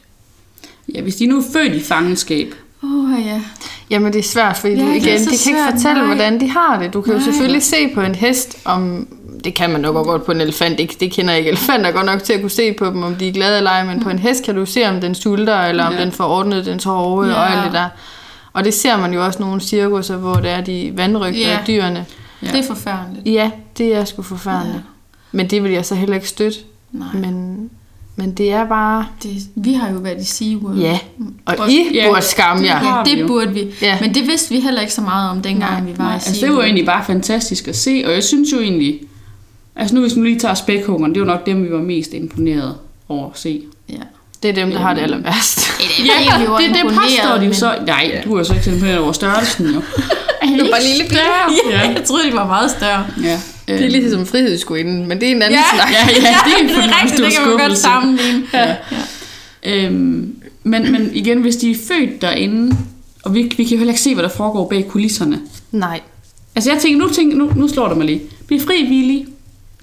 Ja, hvis de nu er født i fangenskab, åh ja, Jamen, det er svært, fordi Ja, du det igen, så de kan ikke svært, fortælle, nej. hvordan de har det. Du kan jo Nej. selvfølgelig se på en hest, om det kan man nok også godt på en elefant. Det, det kender jeg ikke. Elefanter er godt nok til at kunne se på dem, om de er glade eller ej, men på en hest kan du se, om den sulter, eller om Ja. den får ordnet dens hove Ja. og alt det der. Og det ser man jo også nogle cirkusser, hvor det er de vandrygter Ja. af dyrene. ja. det er forfærdeligt. Ja, det er sgu forfærdeligt. Ja. Men det vil jeg så heller ikke støtte. Nej, Men, men det er bare... det, vi har jo været i SeaWorld. Ja, og Og- I ja, burde skamme jer. vi det jo. burde vi. Ja. Men det vidste vi heller ikke så meget om, dengang Nej, vi var Nej, i altså det SeaWorld. var egentlig bare fantastisk at se, og jeg synes jo egentlig, altså nu hvis nu lige tager spækhuggeren, det var nok dem, vi var mest imponeret over at se. Ja. Det er dem, der har det aller værst. Ja, var det, det imponeret, påstår de jo så. Nej, du er jo så ikke imponeret over størrelsen jo. Er det bare lille bitte. Ja. Jeg troede, de var meget større. ja. Det er ligesom frihedsgudinden, men det er en anden Ja, snak. Ja, ja, det er en det er rigtigt, det kan man godt sammenligne. Ja. Øhm, men, men igen, hvis de er født derinde, og vi, vi kan jo heller ikke se, hvad der foregår bag kulisserne. Nej. Altså jeg tænker, nu, tænker, nu, nu slår det mig lige. Bliv fri, Willy.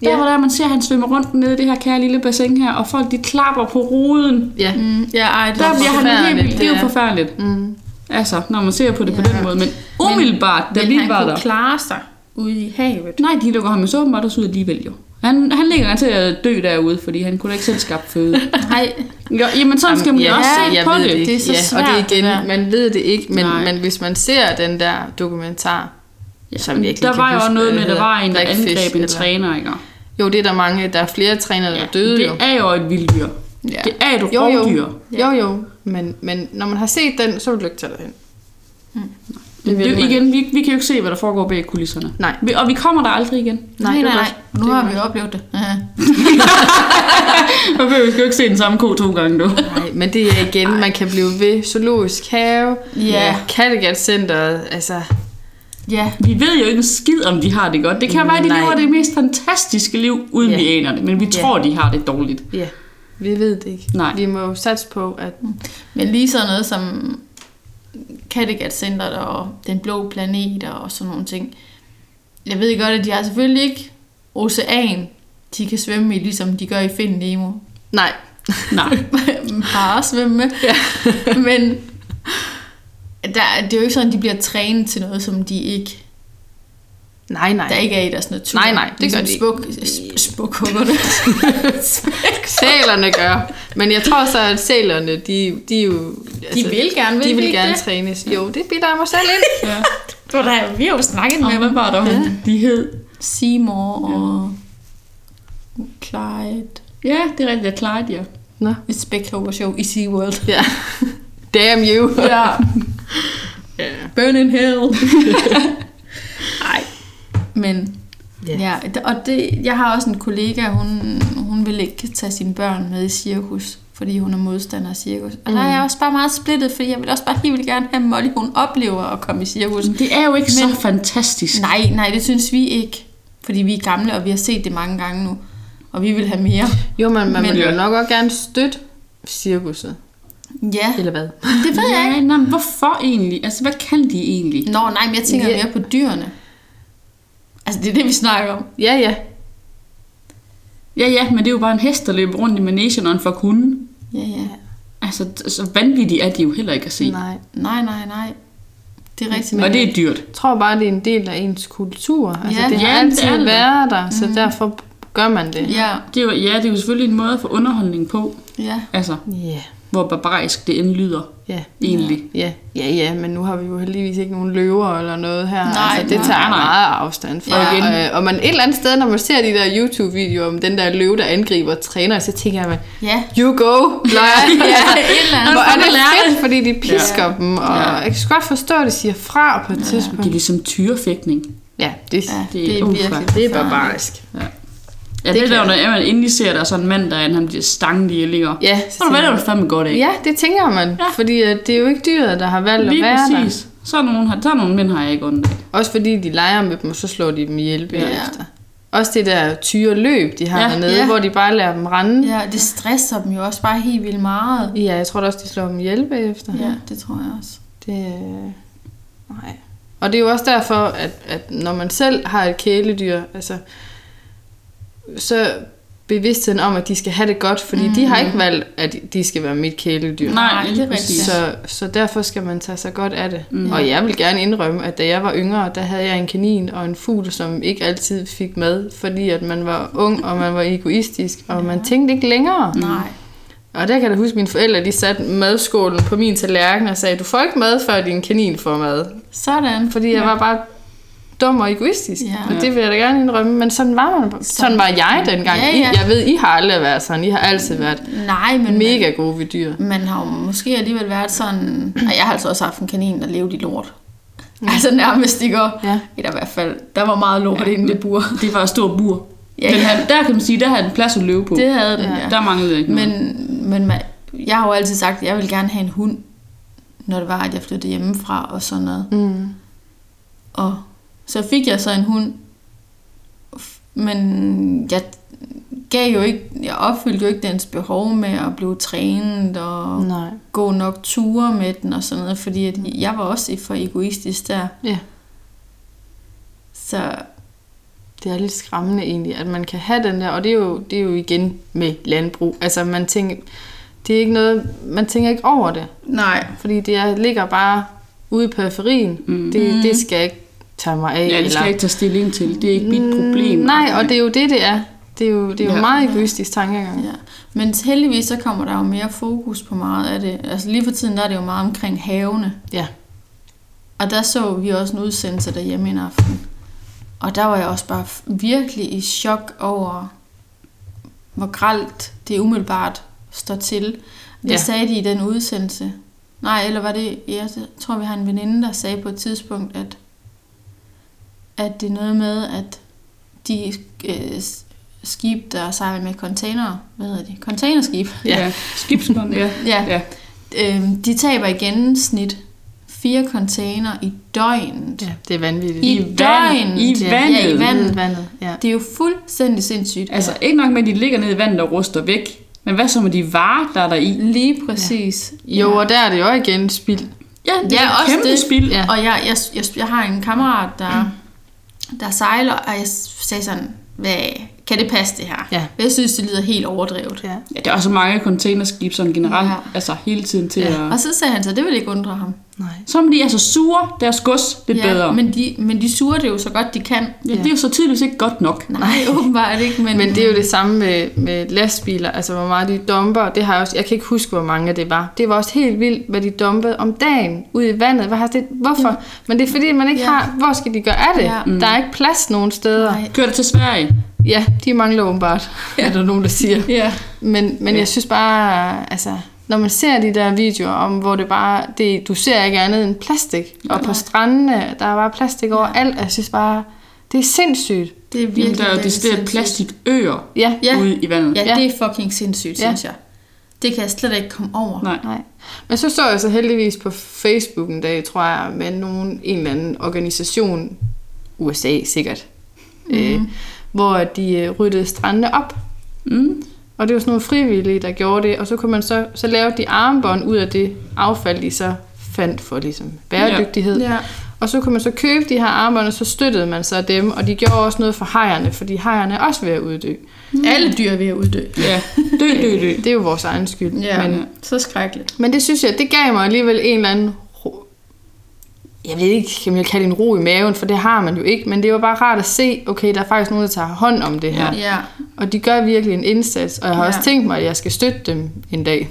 Der Ja. hvor der er, man ser, at han svømmer rundt nede i det her kære lille bassin her, og folk de klapper på ruden. Ja. Mm, ja, ej, det Der bliver han helt forfærdeligt, vildt. Det er jo forfærdeligt. Mm. Altså, når man ser på det på Ja. den måde. Men umiddelbart, da Men vi han var kunne der... klare sig ude i havet. Nej, de lukker ham jo så åbenbart også ud alligevel jo. Han, han ligger til at dø derude, fordi han kunne da ikke selv skaffe føde. Nej, jo, jamen sådan skal man jo ja, også se jeg på ved det. det. Det er så ja, svært, Og det er det igen, der. man ved det ikke, men, Nej. men hvis man ser den der dokumentar, Ja, som jeg ikke der var jo huske, noget med, det der var en, der angreb en eller- træner, ikke? Jo, det er der mange, der er flere trænere, der døde det jo. er jo et vildt dyr. Ja. Det er et Jo, rovdyr. jo. Jo, jo. Men, men når man har set den, så vil du ikke tage derhen. Det vil det, igen, vi, vi kan jo ikke se, hvad der foregår bag kulisserne. Nej. Vi, og vi kommer der aldrig igen. nej, nej, nej. godt. Nu Det har vi godt. oplevet det. Ja. Og vi skal jo ikke se den samme ko to gange nu. Nej, men det er igen, man kan blive ved. Zoologisk have, Ja. Kattegat Center, altså... ja. Vi ved jo ikke en skid, om de har det godt. Det kan være, at de Nej. lever det mest fantastiske liv, uden Ja. vi aner det. Men vi Ja. tror, de har det dårligt. Ja, vi ved det ikke. Nej. Vi må jo satse på, at... Men lige sådan noget som Kattegat Center og Den Blå Planet og sådan nogle ting. Jeg ved godt, at de har selvfølgelig ikke ocean, de kan svømme i, ligesom de gør i Find Nemo. Nej. Nej. Bare svømme med. Ja. Men der, det er jo ikke sådan, at de bliver trænet til noget, som de ikke, Nej, nej. der ikke er i deres natur. Nej, nej, det gør de Ligesom ikke. Spuk, sp- spukhuggerne. Sælerne gør. Men jeg tror så, at sælerne, de, de jo... altså, vil gerne, vil de de vil ikke gerne det? trænes. Jo, det bilder jeg mig selv ind. Ja. Du, der, vi har jo snakket med hvad var der, hun de hed? Seymour og Clyde. Ja, det er rigtigt, jeg klarede ja. Nå. Et spækhugger show i SeaWorld. Ja. Damn you. Ja. Burn in hell. Nej. Men Ja. ja, og det, jeg har også en kollega, hun, hun vil ikke tage sine børn med i cirkus, fordi hun er modstander af cirkus. Og mm. der er jeg også bare meget splittet, fordi jeg vil også bare helt gerne have Molly, hun oplever at komme i cirkus. Det er jo ikke Men- så fantastisk. Nej, nej, det synes vi ikke. Fordi vi er gamle, og vi har set det mange gange nu. Og vi vil have mere. Jo, men man Men- vil jo nok også gerne støtte cirkuset. Ja, Eller hvad? det ved jeg ikke. nej, men hvorfor egentlig? Altså, hvad kan de egentlig? Nå, nej, men jeg tænker Ja. mere på dyrene. Altså, det er det, vi snakker om. Ja, ja. Ja, ja, men det er jo bare en hest, der løber rundt i managen og en for hunden. Ja, ja. Altså, så vanvittige er de jo heller ikke at se. Nej. Nej, nej, nej. Det er rigtigt. Og det er dyrt. Jeg tror bare, det er en del af ens kultur. Altså, Ja. det har Ja, altid det er været der, så derfor gør man det. Ja, Det er jo, ja, det er jo selvfølgelig en måde at få underholdning på. ja. Altså, Ja. Hvor barbarisk det end lyder, Ja. egentlig. Ja, ja, ja, men nu har vi jo heldigvis ikke nogen løver eller noget her. Nej, altså, det nej, tager nej. meget afstand fra. Ja, igen. og, og man et eller andet sted, når man ser de der YouTube-videoer om den der løve, der angriber træner, så tænker jeg, man, Ja. you go, ja, et eller andet. Hvor er det fedt, fordi de pisker ja. dem, og Ja. jeg kan godt forstå, at de siger fra på et Det tidspunkt. er ligesom tyrefægtning. Ja, det, Ja, Det det er er ufa. virkelig det er barbarisk. Ja, det, det der, når man endelig ser, der er sådan en mand, der er en, han bliver stanget i og ligger. Ja, Så hvad er det fandme godt af? Ja, det tænker man, ja. fordi at det er jo ikke dyret, der har valgt Lige at være præcis. Så er nogen, der er nogle mænd, har jeg ikke ondt af. der. Også fordi de leger med dem, og så slår de dem ihjel Ja. bagefter. Også det der tyre løb, de har Ja, ja, dernede, ja. ja. hvor de bare lader dem rende. Ja, det stresser dem jo også bare helt vildt meget. Ja, jeg tror da også, de slår dem ihjel bagefter. Ja, det tror jeg også. Det, øh, nej. Og det er jo også derfor, at, at når man selv har et kæledyr, altså, så bevidstheden om, at de skal have det godt, fordi mm. de har ikke valgt, at de skal være mit kæledyr. Nej, det er rigtigt. Så, så derfor skal man tage sig godt af det. Mm. Og jeg vil gerne indrømme, at da jeg var yngre, der havde jeg en kanin og en fugl, som ikke altid fik mad, fordi at man var ung, og man var egoistisk, og man tænkte ikke længere. Nej. Og der kan jeg da huske, at mine forældre de satte madskålen på min tallerken og sagde, du får ikke mad, før din kanin får mad. Sådan. Fordi jeg var bare dum og egoistisk. Ja. Og det vil jeg da gerne indrømme. Men sådan var, man, sådan var jeg dengang. Ja, I, ja. jeg ved, I har aldrig været sådan. I har altid været Nej, men mega gode ved dyr. man, har jo måske alligevel været sådan... Ej, jeg har altså også haft en kanin, der levede i lort. Altså nærmest, ikke? Og, Ja. Eller i hvert fald, der var meget lort ja. inde i det bur. Det var et stort bur. Ja, Den ja. havde, der kan man sige, der havde den plads at løbe på. Det havde den, ja. Der manglede ikke noget. Men, men man, jeg har jo altid sagt, at jeg vil gerne have en hund, når det var, at jeg flyttede hjemmefra og sådan noget. Mm. Og så fik jeg så en hund, men jeg gav jo ikke, jeg opfyldte jo ikke dens behov med at blive trænet og Nej. gå nok ture med den og sådan noget, fordi at jeg var også for egoistisk der. Ja. Så Det er lidt skræmmende egentlig, at man kan have den der, og det er jo, det er jo igen med landbrug. Altså man tænker, det er ikke noget, man tænker ikke over det, nej, fordi det er, ligger bare ude i periferien. Mm. Det, det skal jeg ikke tage mig af. Ja, det skal jeg ikke tage stilling til. Det er ikke mit problem. Mm, Nej, og det er jo det, det er. Det er jo, det er jo Ja. meget egoistisk tankegang. ja. Men heldigvis så kommer der jo mere fokus på meget af det. Altså lige for tiden der er det jo meget omkring havene. Ja. Og der så vi også en udsendelse derhjemme en aften. Og der var jeg også bare virkelig i chok over, hvor gralt det umiddelbart står til. Det ja. sagde de i den udsendelse. Nej, eller var det, jeg tror vi har en veninde, der sagde på et tidspunkt, at, at det er noget med, at de øh, skib, der sejler med container, hvad hedder det, containerskib, Ja, ja. skibsbånd, ja. ja, ja. Øhm, de taber i gennemsnit fire container i døgnet. ja. Det er vanvittigt. I, I døgnet. i Ja, vandet. Ja, i vandet. vandet. Ja. Det er jo fuldstændig sindssygt. Altså, ikke nok med, at de ligger nede i vandet og ruster væk. Men hvad så med de varer, der er der i? Lige præcis. Jo, og der er det jo igen spild. Ja, det Ja, er også kæmpe det. spild. Ja. Og jeg, jeg, jeg, jeg har en kammerat, der, der sejler, og jeg sagde sådan, hvad, kan det passe det her? Ja. Jeg synes, det lyder helt overdrevet. Ja. Ja, der er også mange containerskib sådan generelt, Ja. ja. altså hele tiden til ja. Og at... så sagde han så, det vil ikke undre ham. Nej. Så er de altså sure, deres gods lidt Ja, bedre. men de, men de suger det jo så godt, de kan. ja, det er jo så tydeligvis ikke godt nok. Nej, åbenbart ikke, men... Men det er jo det samme med, med lastbiler, altså hvor meget de dumper. Det har jeg, også, jeg kan ikke huske, hvor mange det var. Det var også helt vildt, hvad de dumpede om dagen ud i vandet. Hvad har det, hvorfor? Men det er fordi, man ikke Ja. har... Hvor skal de gøre af det? Ja. Ja. Der er ikke plads nogen steder. Nej. Kør det til Sverige. Ja, de mangler åbenbart, ja. er der nogen, der siger. Ja. Men, men jeg synes bare, altså, når man ser de der videoer om, hvor det bare, det, du ser ikke andet end plastik. Og på strandene, der er bare plastik overalt. Jeg synes bare, det er sindssygt. Det er virkelig, Jamen, der er jo decideret plastikøer Ja, Ja. ude i vandet. Ja, Ja. det er fucking sindssygt, Ja. synes jeg. Det kan jeg slet ikke komme over. Nej. Nej. Men så så jeg så heldigvis på Facebook en dag, tror jeg, med nogen, en eller anden organisation, USA sikkert, mm. øh, hvor de øh, ryddede strandene op. Mm. Og det var sådan nogle frivillige, der gjorde det, og så kunne man så, så lave de armbånd ud af det affald, de så fandt for ligesom bæredygtighed. Ja. Og så kunne man så købe de her armbånd, og så støttede man så dem, og de gjorde også noget for hejerne, fordi hejerne er også ved at uddø. Alle dyr er ved at uddø. Ja, dø, dø, dø. Det er jo vores egen skyld. Ja, Men, så skrækkeligt. Men det synes jeg, det gav mig alligevel en eller anden. Jeg ved ikke, om jeg kalde en ro i maven, for det har man jo ikke, men det var bare rart at se, okay, der er faktisk nogen, der tager hånd om det her. Ja. Og de gør virkelig en indsats, og jeg har Ja. også tænkt mig, at jeg skal støtte dem en dag.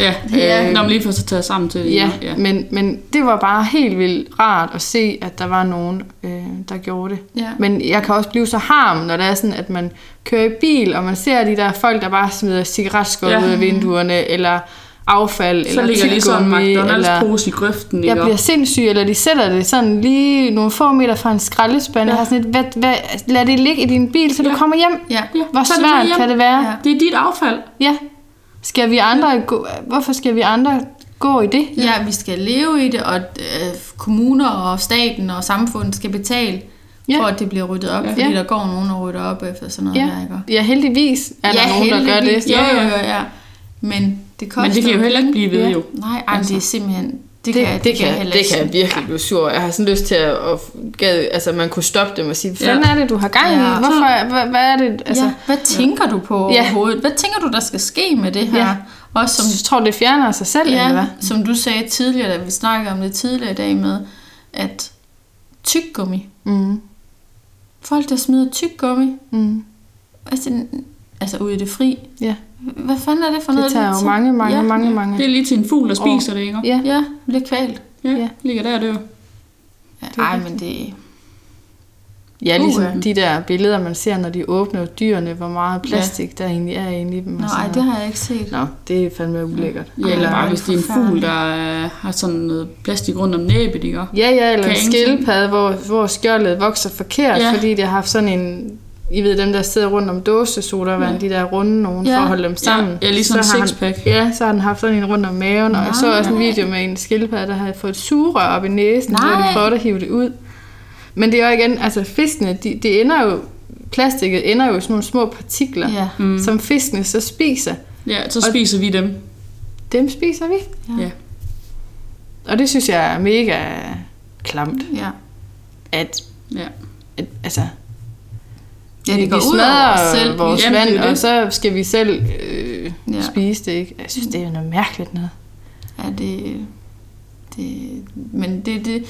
Ja, Ja. øh, når man lige får sig taget sammen til det. Ja, ja. Men, men det var bare helt vildt rart at se, at der var nogen, øh, der gjorde det. Ja. Men jeg kan også blive så harm, når det er sådan, at man kører i bil, og man ser de der folk, der bare smider cigaretskål Ja. ud af vinduerne, eller affald, Så eller ligger lige sådan en tyggegummi, McDonald's eller... pose i grøften, Jeg ikke? bliver sindssyg, eller de sætter det sådan lige nogle få meter fra en skraldespand. Ja. Jeg har sådan et, hvad, hvad, lad det ligge i din bil, så ja. du Ja. kommer hjem. Ja. Ja, Hvor svært hjem. kan det være? Ja. Det er dit affald. Ja. Skal vi andre gå, hvorfor skal vi andre gå i det? Ja, vi skal leve i det, og øh, kommuner og staten og samfundet skal betale Ja. ja. for, at det bliver ryddet op, Ja. ja. fordi Ja. der går nogen og rydder op efter sådan noget Ja. her, ikke? ja, heldigvis er der ja, nogen, der gør det. jo, jo, ja. Men det koster Men det kan jo heller ikke blive ved, Ja. jo. Nej, ej, det er simpelthen... Det, Det, kan, det, det, kan, jeg det kan jeg virkelig blive sur. Jeg har sådan lyst til at, at gad, altså man kunne stoppe dem og sige, hvad Ja. ja. er det, du har gang i? Ja. Hvorfor, hvad, hvad er det? Altså, Altså, ja, hvad tænker du på Ja. overhovedet? Hvad tænker du, der skal ske med det her? Ja. Også som, jeg tror, det fjerner sig selv, eller ja, hvad? som du sagde tidligere, da vi snakkede om det tidligere i dag med, at tyggegummi. Mm. Folk, der smider tyggegummi, Mm. altså, altså ude i det fri. Ja. Hvad fanden er det for noget? Det tager jo til? mange, mange, ja. mange, mange. Det er lige til en fugl, der spiser det, ikke? Ja. Ja, bliver kvalt. Ja, Ja. ligger der og dør. Ja, Ej, men det... Ja, ligesom Uha. de der billeder, man ser, når de åbner dyrene, hvor meget plastik ja. der egentlig er inde i dem. og Nå, sådan ej, det har jeg ikke set. Nå, det er fandme ulækkert. Ja, eller bare hvis det er en fugl, der øh, har sådan noget plastik rundt om næbet, ikke? Ja, ja, eller Kan en skildpadde, hvor, hvor skjoldet vokser forkert, Ja. fordi de har haft sådan en... I ved, dem der sidder rundt om dåsesodavand, Ja. ja. de der runde nogen, Ja. for at holde dem sammen. Ja, ligesom Så en har sixpack. Han, ja, så har den haft sådan en rundt om maven, og jeg så også en video med en skildpadde, der havde fået et sugerør op i næsen, hvor Nej. de prøvede at hive det ud. Men det er jo igen, altså fiskene, de, de ender jo, plastikket ender jo i sådan nogle små partikler, Ja. Mm. som fiskene så spiser. Ja, så spiser vi dem. Dem spiser vi. Ja. Ja. Og det synes jeg er mega klamt, Ja. at, Ja. at altså, Ja, det går vi ud over smadrer selv. vores Jamen, det vand, jo det. og så skal vi selv øh, ja. spise det, ikke? Jeg synes, det er noget mærkeligt noget. Ja, det, det, men det, det,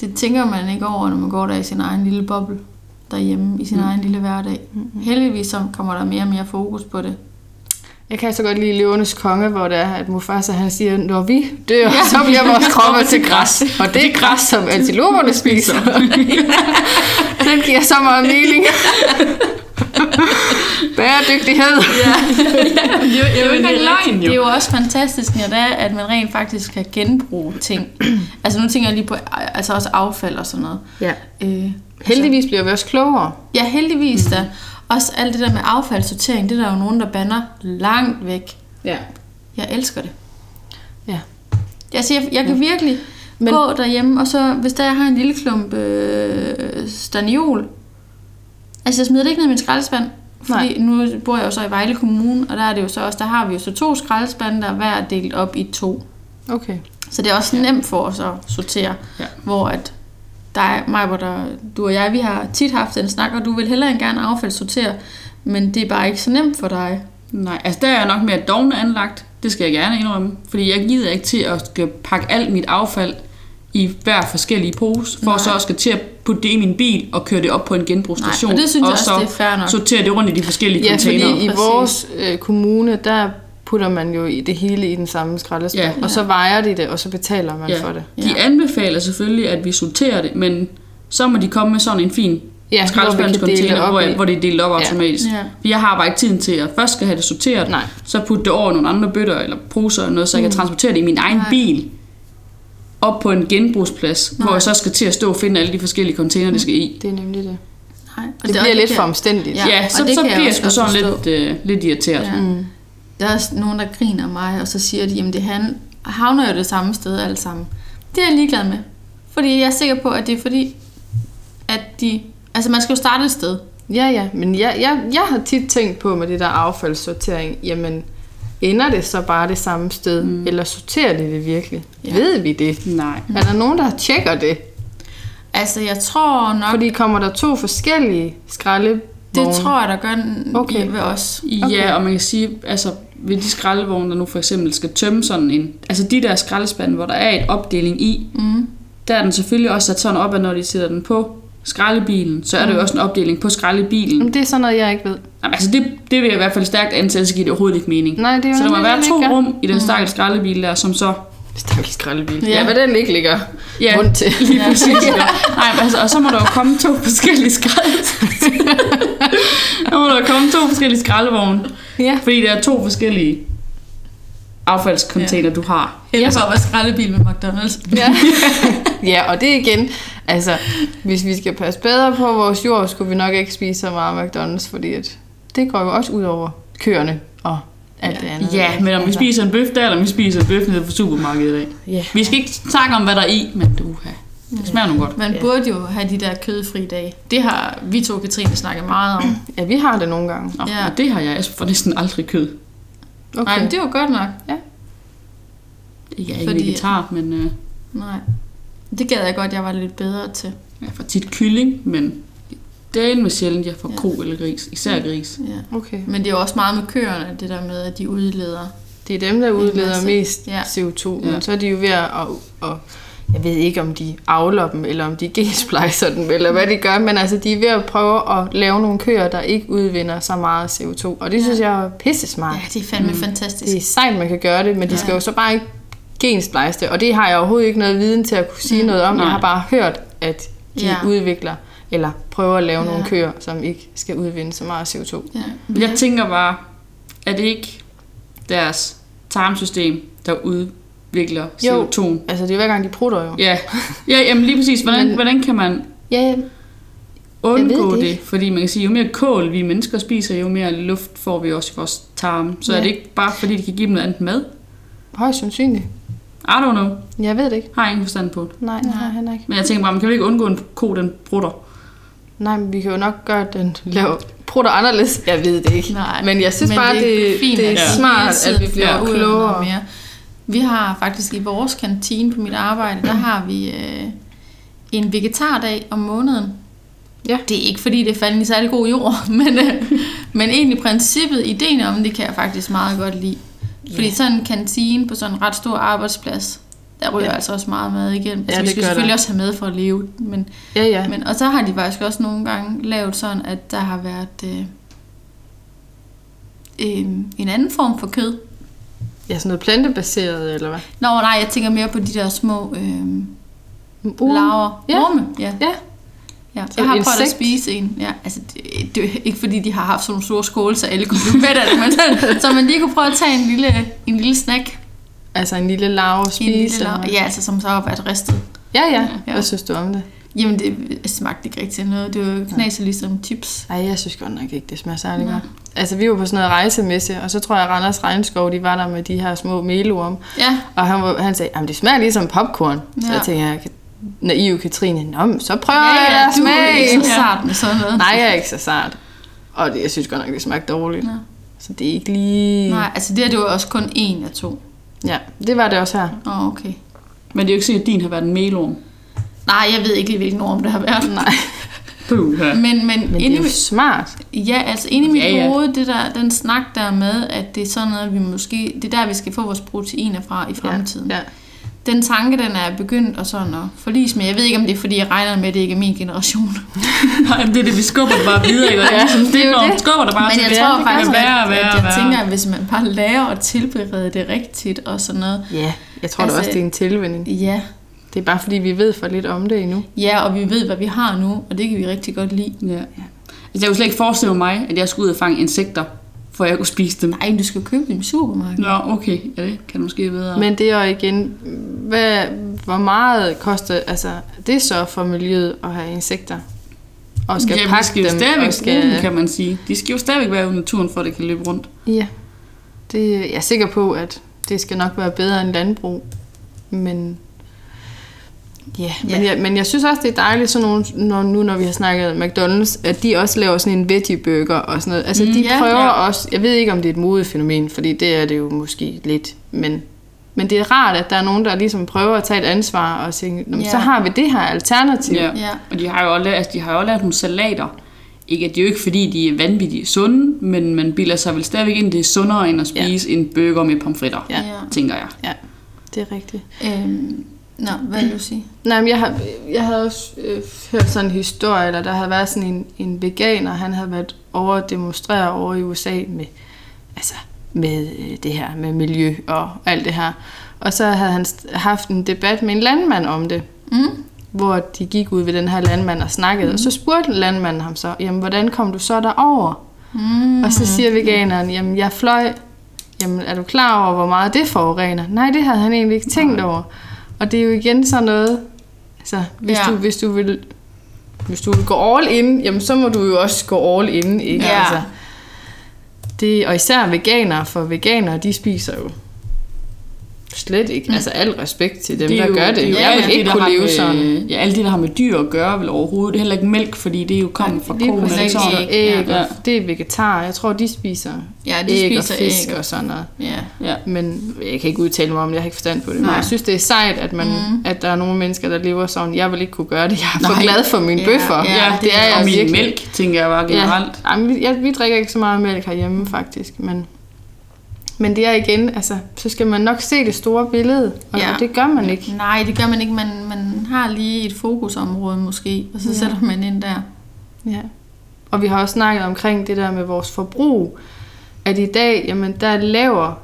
det tænker man ikke over, når man går der i sin egen lille boble derhjemme, i sin mm. egen lille hverdag. Mm. Heldigvis så kommer der mere og mere fokus på det. Jeg kan så godt lide Løvernes Konge, hvor det er, at Mufasa han siger, når vi dør, ja, så bliver vores kroppe til græs. Og det er græs, som antiloperne spiser. Den giver så meget mening. Bæredygtighed. Ja. det, er jo ikke engang løgn, jo. Det er jo også fantastisk, når det er, at man rent faktisk kan genbruge ting. altså nu tænker jeg lige på altså også affald og sådan noget. Ja. Øh, Heldigvis bliver vi også klogere. Ja, heldigvis da. Også alt det der med affaldssortering, det er der jo nogen, der banner langt væk. Ja. Jeg elsker det. Ja. Altså, jeg, jeg kan virkelig Men- gå derhjemme, og så hvis der jeg har en lille klump øh, staniol, altså jeg smider det ikke ned i min skraldespand, fordi Nej. nu bor jeg jo så i Vejle Kommune, og der er det jo så også, der har vi jo så to skraldespande, der er hver delt op i to. Okay. Så det er også nemt for os at sortere, Ja. ja. hvor at dig, mig, hvor der, du og jeg, vi har tit haft en snak, og du vil hellere end gerne affaldssortere, Men det er bare ikke så nemt for dig. Nej, altså der er jeg nok mere dogne anlagt. Det skal jeg gerne indrømme. Fordi jeg gider ikke til at skal pakke alt mit affald i hver forskellige pose, for Nej. Så også skal til at putte det i min bil og køre det op på en genbrugsstation. Nej, og det synes jeg også, så det er fair nok. sortere det rundt i de forskellige Ja, containere. fordi i Præcis. vores øh, kommune, der putter man jo i det hele i den samme skraldespand, Ja. og så vejer de det, og så betaler man ja. for det. De anbefaler selvfølgelig, at vi sorterer det, men så må de komme med sådan en fin Ja, ja, hvor det skraldespandscontainer, op hvor, i. hvor det er delt op Ja. automatisk. Ja. Jeg har bare ikke tiden til at først skal have det sorteret, Nej. så putte det over nogle andre bøtter eller poser eller noget, så jeg kan transportere det i min egen Nej. bil op på en genbrugsplads, hvor jeg så skal til at stå og finde alle de forskellige container, det skal i. Det er nemlig det. Nej, og Det bliver lidt kan- for omstændigt. Ja, Ja, og så, det så bliver jeg sgu sådan lidt, øh, lidt irriteret. Ja. Mm. Der er også nogen, der griner mig, og så siger de, at det han havner jo det samme sted alle sammen. Det er jeg ligeglad med. Fordi jeg er sikker på, at det er fordi, at de... Altså, man skal jo starte et sted. Ja, ja, men jeg, jeg, jeg har tit tænkt på med det der affaldssortering, jamen ender det så bare det samme sted, mm. eller sorterer det det virkelig? Ja. Ved vi det? Nej. Er der nogen, der tjekker det? Altså, jeg tror nok... Fordi kommer der to forskellige skraldevogne? Det tror jeg, der gør den Okay. ved os. Okay. Ja, og man kan sige, altså ved de skraldevogne, der nu for eksempel skal tømme sådan en... Altså de der skraldespande, hvor der er et opdeling i, Mm. der er den selvfølgelig også sat sådan op, at når de sætter den på skraldebilen, så er der jo også en opdeling på skraldebilen. Jamen, det er sådan noget, jeg ikke ved. Jamen, altså det, det vil jeg i hvert fald stærkt antage, så giver det overhovedet ikke mening. Nej, det er så der må være det, to det gør. rum i den stakkels skraldebil der, som så... Stakkels skraldebil. Ja. Ja. ja, hvad den ikke ligger Ja, rundt til. lige præcis. Ja. Nej, men altså, og så må der jo komme to forskellige skralde... så må der komme to forskellige skraldevogne. Ja. Fordi der er to forskellige affaldscontainer, ja. du har. Eller så var skraldebil med McDonald's. Ja. ja, og det igen, altså, hvis vi skal passe bedre på vores jord, skulle vi nok ikke spise så meget McDonald's, fordi at det går jo også ud over køerne og alt det andet. Ja, men om vi Altså, spiser en bøf der, eller om vi spiser en bøf nede på supermarkedet i dag. Ja. Vi skal ikke snakke om, hvad der er i, men du det smager nu godt. Man Ja. burde jo have de der kødfri dage. Det har vi to, Katrine, snakket meget om. Ja, vi har det nogle gange. Nå, Ja. ja. og det har jeg for næsten aldrig kød. Okay. Nej, men det er jo godt nok. Jeg er ikke Fordi- vegetar, men øh, Nej. Det gad jeg godt, jeg var lidt bedre til. jeg får tit kylling, men det er med sjældent, jeg får Ja. ja. ko eller gris. Især gris. Ja. Okay. Men det er jo også meget med køerne, det der med, at de udleder. Det er dem, der udleder mest Ja. CO2, Ja. men så er de jo ved at, at, at jeg ved ikke, om de avler dem, eller om de gensplejser dem, eller hvad de gør, men altså, de er ved at prøve at lave nogle køer, der ikke udvinder så meget CO2, og det synes jeg er pisse smart. Ja, det er fandme mm. fantastisk. Det er sejt, man kan gøre det, men de skal jo så bare ikke gensplejse det, og det har jeg overhovedet ikke noget viden til at kunne sige noget om. Nej. Jeg har bare hørt, at de Ja. udvikler, eller prøver at lave Ja. nogle køer, som ikke skal udvinde så meget CO2. Ja. Jeg tænker bare, er det ikke deres tarmsystem, der udvikler Jo. CO2? Altså, det er hver gang, de prutter jo. Ja, ja jamen lige præcis. Hvordan, Men- hvordan kan man Ja, undgå det det, ikke. Fordi man kan sige, jo mere kål vi mennesker spiser, jo mere luft får vi også i vores tarme. Så Ja. er det ikke bare fordi, de kan give dem noget andet mad? højst sandsynligt. I don't know. Jeg ved det ikke. Har ingen forstand på det. Nej, det har han ikke. Men jeg tænker bare, man kan jo ikke undgå en ko, den brutter. Nej, men vi kan jo nok gøre den lave prutter anderledes. Jeg ved det ikke. Nej, Men jeg synes men bare, det, er fint, det er at vi smart, at vi bliver klogere. Mere. Vi har faktisk i vores kantine på mit arbejde, der har vi øh, en vegetardag om måneden. Ja. Det er ikke fordi, det er faldet i særlig god jord, men, øh, men egentlig princippet, ideen om det, kan jeg faktisk meget godt lide. Fordi sådan en kantine på sådan en ret stor arbejdsplads, der ryger Ja. altså også meget mad igennem. Altså, Ja, vi det skal selvfølgelig der. også have med for at leve, men, Ja, ja. men, og så har de faktisk også nogle gange lavet sådan, at der har været øh, øh, en anden form for kød. Ja, sådan noget plantebaseret, eller hvad? Nå, nej, jeg tænker mere på de der små øh, Uh, laver. Ja. Orme, ja. Ja. ja. Så Jeg har prøvet at spise en. Ja, altså, det, det ikke fordi, de har haft sådan nogle store skåle, så alle kunne blive af det, men så, man lige kunne prøve at tage en lille, en lille snack. Altså en lille larve at En lille, spise. lav- ja, altså, som så har været ristet. ja, ja. Ja. Hvad synes du om det? Jamen, det smagte ikke rigtig noget. Det var knaser ligesom chips. Ej, jeg synes godt nok ikke, det smager særlig godt. Altså, vi var på sådan noget rejsemesse, og så tror jeg, at Randers Regnskov, de var der med de her små melorm. Ja, Og han, var, han sagde, at det smager ligesom popcorn. Så Ja. jeg tænkte, jeg, naiv Katrine, Nå, men så prøver ja, jeg ja at du er smage. ikke så sart med sådan noget. Nej, jeg er ikke så sart. Og det, jeg synes godt nok, det smagte dårligt. Nå. Så det er ikke lige... Nej, altså det her, det var også kun én af to. Ja, det var det også her. Åh, oh, okay. Men det er jo ikke sikkert, at din har været en melorm. Nej, jeg ved ikke lige, hvilken norm det har været. Nej. Puha. Men, men, Men det er jo smart. ja, altså inde i mit Ja, ja. hoved, det der, den snak der med, at det er sådan noget, vi måske, det er der, vi skal få vores proteiner fra i fremtiden. Ja. Den tanke, den er begyndt at sådan at forlise med. Jeg ved ikke, om det er, fordi jeg regner med, at det ikke er min generation. Nej, det er det, vi skubber bare videre. Ikke? Ja, det er jo det. skubber det bare Men til jeg tror det faktisk, kan være, at, være, at jeg være. tænker, at hvis man bare lærer at tilberede det rigtigt og sådan noget. ja, jeg tror altså, Altså- også, det er en tilvænning. Ja, Det er bare fordi, vi ved for lidt om det endnu. ja, og vi ved, hvad vi har nu, og det kan vi rigtig godt lide. Ja. Altså, jeg kunne slet ikke forestille mig, at jeg skulle ud og fange insekter, for at jeg kunne spise dem. Nej, du skal købe dem i supermarkedet. Nå, okay. Ja, det kan måske være. Men det er jo igen, hvad, hvor meget koster altså, det så for miljøet at have insekter? Og skal ja, pakke skal dem, stadigvæk og skal... bruge kan man sige. De skal jo stadigvæk være i naturen, for at det kan løbe rundt. Ja, det, jeg er sikker på, at det skal nok være bedre end landbrug. Men ja, Ja. Men, jeg, men jeg synes også, det er dejligt, sådan nogle, når, nu når vi har snakket McDonald's, at de også laver sådan en veggie burger og sådan noget. Altså Mm, de ja, prøver ja. også, jeg ved ikke om det er et modefænomen, fordi det er det jo måske lidt, men, men det er rart, at der er nogen, der ligesom prøver at tage et ansvar og sige, "Nå, men Ja. så har vi det her alternativ. Ja. Ja. Og de har jo også lavet, altså, de har jo også lavet nogle salater. Ikke, at det er jo ikke fordi, de er vanvittigt sunde, men man bilder sig vel stadigvæk ind, det er sundere end at spise ja. en burger med pomfritter, ja. tænker jeg. ja, det er rigtigt. Øhm, nå, hvad vil du sige? Nej, men jeg har, jeg havde også øh, hørt sådan en historie, eller der havde været sådan en, en veganer, han havde været over at demonstrere over i USA med, altså, med øh, det her med miljø og alt det her. Og så havde han haft en debat med en landmand om det, Mm? hvor de gik ud ved den her landmand og snakkede, mm. og så spurgte landmanden ham så, jamen hvordan kom du så derover? Mm. Og så siger veganeren, jamen jeg fløj, jamen er du klar over, hvor meget det forurener? Nej, det havde han egentlig ikke tænkt over. Og det er jo igen sådan noget, altså hvis, Ja. du, hvis du vil hvis du vil gå all in, jamen så må du jo også gå all in, ikke? Ja. Altså, det, og især veganere, for veganere, de spiser jo slet ikke, mm. altså al respekt til dem, der gør det. er jo jeg alle vil de, ikke der kunne leve med, sådan. Ja, alle de, der har med dyr at gøre, vel overhovedet. Det er heller ikke mælk, fordi det er jo kommet fra koen. præcis, sådan. og æg, Ja. det er vegetar. Jeg tror, de spiser Ja, de æg spiser og fisk æg. og sådan noget. Ja. Ja. Men jeg kan ikke udtale mig om det, jeg har ikke forstand på det. Men Nej. jeg synes, det er sejt, at, man, mm. at der er nogle mennesker, der lever sådan. Jeg vil ikke kunne gøre det. Jeg er for Nej. glad for mine Ja, bøffer. ja, Ja, det er jeg og min mælk, tænker jeg bare generelt. Ja. Jamen, vi, ja, vi drikker ikke så meget mælk herhjemme, faktisk. Men, men det er igen, altså, så skal man nok se det store billede. Og Ja. det gør man ikke. Nej, det gør man ikke. Man, man har lige et fokusområde måske, og så Ja. sætter man ind der. Ja. Og vi har også snakket omkring det der med vores forbrug. At i dag, jamen der laver,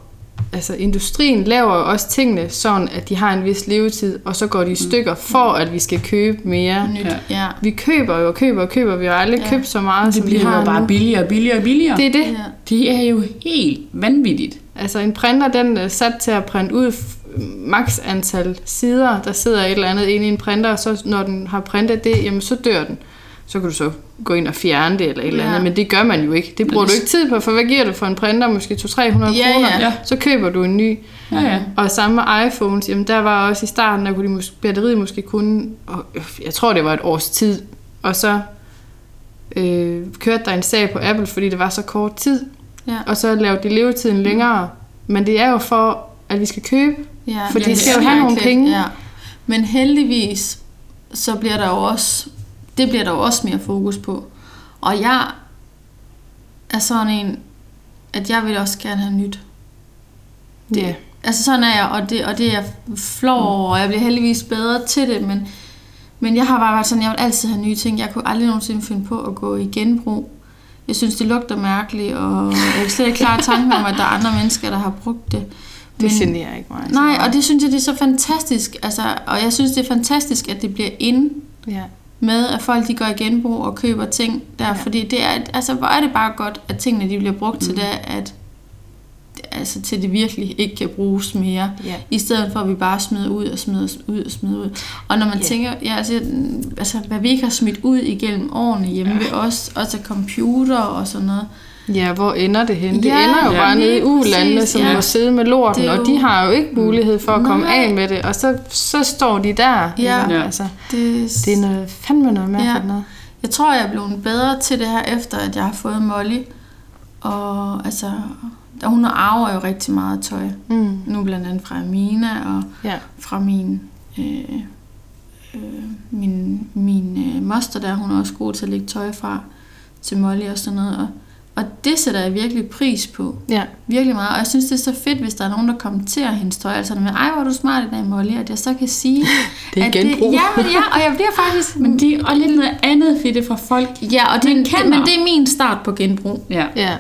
altså industrien laver jo også tingene sådan, at de har en vis levetid, og så går de i stykker for, at vi skal købe mere. Nyt. Ja. Vi køber jo og køber og køber. Vi har aldrig Ja. købt så meget, Det som vi bliver har jo bare nu. billigere og billigere og billigere. Det er det. ja. Det er jo helt vanvittigt. Altså en printer, den er sat til at printe ud max antal sider. Der sidder et eller andet inde i en printer, og så når den har printet det, jamen så dør den. Så kan du så gå ind og fjerne det eller et eller andet, men det gør man jo ikke. Det bruger det- du ikke tid på, for hvad giver du for en printer? Måske 200-300 Ja, kroner. ja. Så køber du en ny. Ja, ja. Og samme med iPhones, jamen der var også i starten, der kunne de mås- batteriet måske kun, og jeg tror det var et års tid, og så øh, kørte der en sag på Apple, fordi det var så kort tid, Ja. og så lavede de levetiden længere. Men det er jo for, at vi skal købe, Ja, For de skal jo have nogle penge. Ja. Men heldigvis, så bliver der jo også, det bliver der jo også mere fokus på. Og jeg er sådan en, at jeg vil også gerne have nyt. Det, Ja. Altså sådan er jeg, og det, og det er jeg flov over, og jeg bliver heldigvis bedre til det, men, men jeg har bare været sådan, jeg vil altid have nye ting. Jeg kunne aldrig nogensinde finde på at gå i genbrug. Jeg synes, det lugter mærkeligt, og jeg er slet ikke klar i tanken om, at der er andre mennesker, der har brugt det. det generer ikke mig. Nej, og det synes jeg, det er så fantastisk. Altså, og jeg synes, det er fantastisk, at det bliver ind Ja. Med, at folk de går i genbrug og køber ting der. Ja. Fordi det er, altså, hvor er det bare godt, at tingene de bliver brugt mm. til det, at altså til det virkelig ikke kan bruges mere. Ja. I stedet for, at vi bare smider ud og smider ud og smider ud. Og når man Ja. tænker, ja, altså, altså, hvad vi ikke har smidt ud igennem årene hjemme ja. ved os, også computer og sådan noget. Ja, hvor ender det hen? Det Ja, ender jo ja, bare nede i ulandene, som ja. må sidde med lorten, er og jo- de har jo ikke mulighed for at komme Nej. af med det, og så, så står de der. Ja. Ja. Altså, Det, det er noget, fandme noget mærkeligt Ja. noget. Jeg tror, jeg er blevet bedre til det her, efter at jeg har fået Molly. Og altså, og hun arver jo rigtig meget tøj. Mm. Nu blandt andet fra Amina og Ja. fra min, øh, øh, min, min øh, moster der, hun er også god til at lægge tøj fra til Molly og sådan noget. Og, og det sætter jeg virkelig pris på. Ja. Virkelig meget. Og jeg synes, det er så fedt, hvis der er nogen, der kommenterer hendes tøj. Altså med, ej, hvor er du smart i dag, Molly. At jeg så kan sige... Det er at genbrug. Det, ja, ja, og jeg bliver faktisk... Men de er lidt noget andet, det er fra folk. Ja, og det, det, kender. men det er min start på genbrug. Ja. Ja.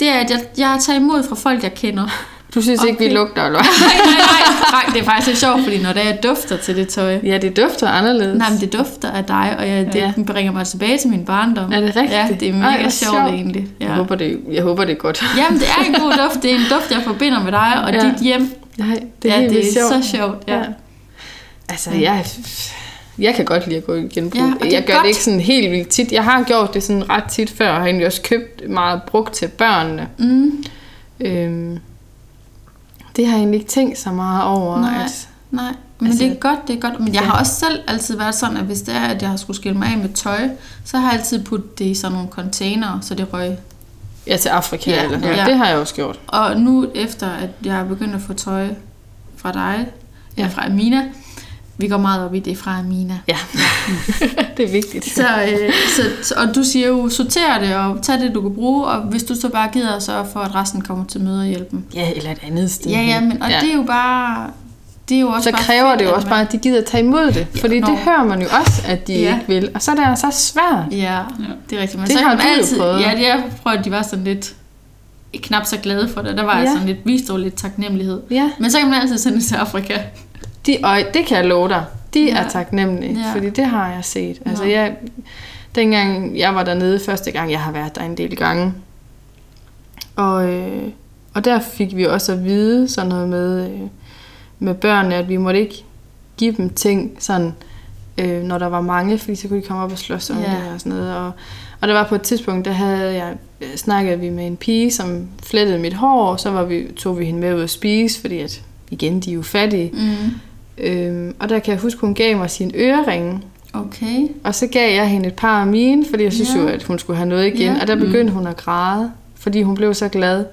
Det er, at jeg, jeg tager imod fra folk, jeg kender. Du synes okay. ikke, vi lugter, eller hvad? nej, nej, nej, nej. Det er faktisk lidt sjovt, fordi når det er, jeg dufter til det tøj, Ja, det dufter anderledes. Nej, men det dufter af dig, og jeg, det Ja. bringer mig tilbage til min barndom. Er det rigtigt? Ja, det er mega Ej, hvor sjovt, sjovt. egentlig. Ja. Jeg, håber, det, jeg håber, det er godt. Jamen, det er en god duft. Det er en duft, jeg forbinder med dig og Ja. dit hjem. Nej, det er ja, det er sjovt. så sjovt. Ja. Ja. Altså, jeg, jeg kan godt lide at gå i genbrug. Ja, det er jeg gør godt. det ikke sådan helt vildt tit. Jeg har gjort det sådan ret tit før, og har egentlig også købt meget brugt til børnene. Mm, Øhm, det har jeg egentlig ikke tænkt så meget over. nej, At, nej. Men Altså- det er godt, det er godt. Men jeg Ja. har også selv altid været sådan, at hvis det er, at jeg har skulle skille mig af med tøj, så har jeg altid puttet det i sådan nogle container, så det røg. ja, til Afrika. Ja, eller noget. ja. Det har jeg også gjort. Og nu efter, at jeg er begyndt at få tøj fra dig, ja, fra Amina, vi går meget op i det fra Amina. Ja, det er vigtigt. Så, øh, så, så, og du siger jo, sorter det og tag det, du kan bruge, og hvis du så bare gider at sørge for, at resten kommer til møderhjælpen. Ja, eller et andet sted. Ja, ja, men og ja. det er jo bare... Det er jo også så bare kræver fedt, det jo at også man- bare, at de gider tage imod det. Fordi nå. det hører man jo også, at de Ja. ikke vil. Og så er det altså svært. Ja, det er rigtigt. Men Det så har man du jo altid, prøvet. Ja, det er prøvet, at de var sådan lidt knap så glade for det. Der var ja. Ja. sådan lidt, vist over lidt taknemmelighed. Ja. Men så kan man altid sende det til Afrika. De, og det kan jeg love dig. De Ja. er taknemmelige, Ja. fordi det har jeg set. Altså, Nå. jeg, dengang jeg var dernede første gang, jeg har været der en del gange, og, øh, og der fik vi også at vide sådan noget med, øh, med børnene, at vi måtte ikke give dem ting sådan, øh, når der var mange, fordi så kunne de komme op og slås om Ja. det og sådan noget. Og, og der var på et tidspunkt, der havde jeg øh, snakket vi med en pige, som flettede mit hår, og så var vi, tog vi hende med ud at spise, fordi at, igen, de er jo fattige. Mm. Øhm, og der kan jeg huske, hun gav mig sin øreringe. Okay. Og så gav jeg hende et par af mine, fordi jeg synes Ja. jo, at hun skulle have noget igen. Ja. Og der begyndte hun at græde, fordi hun blev så glad.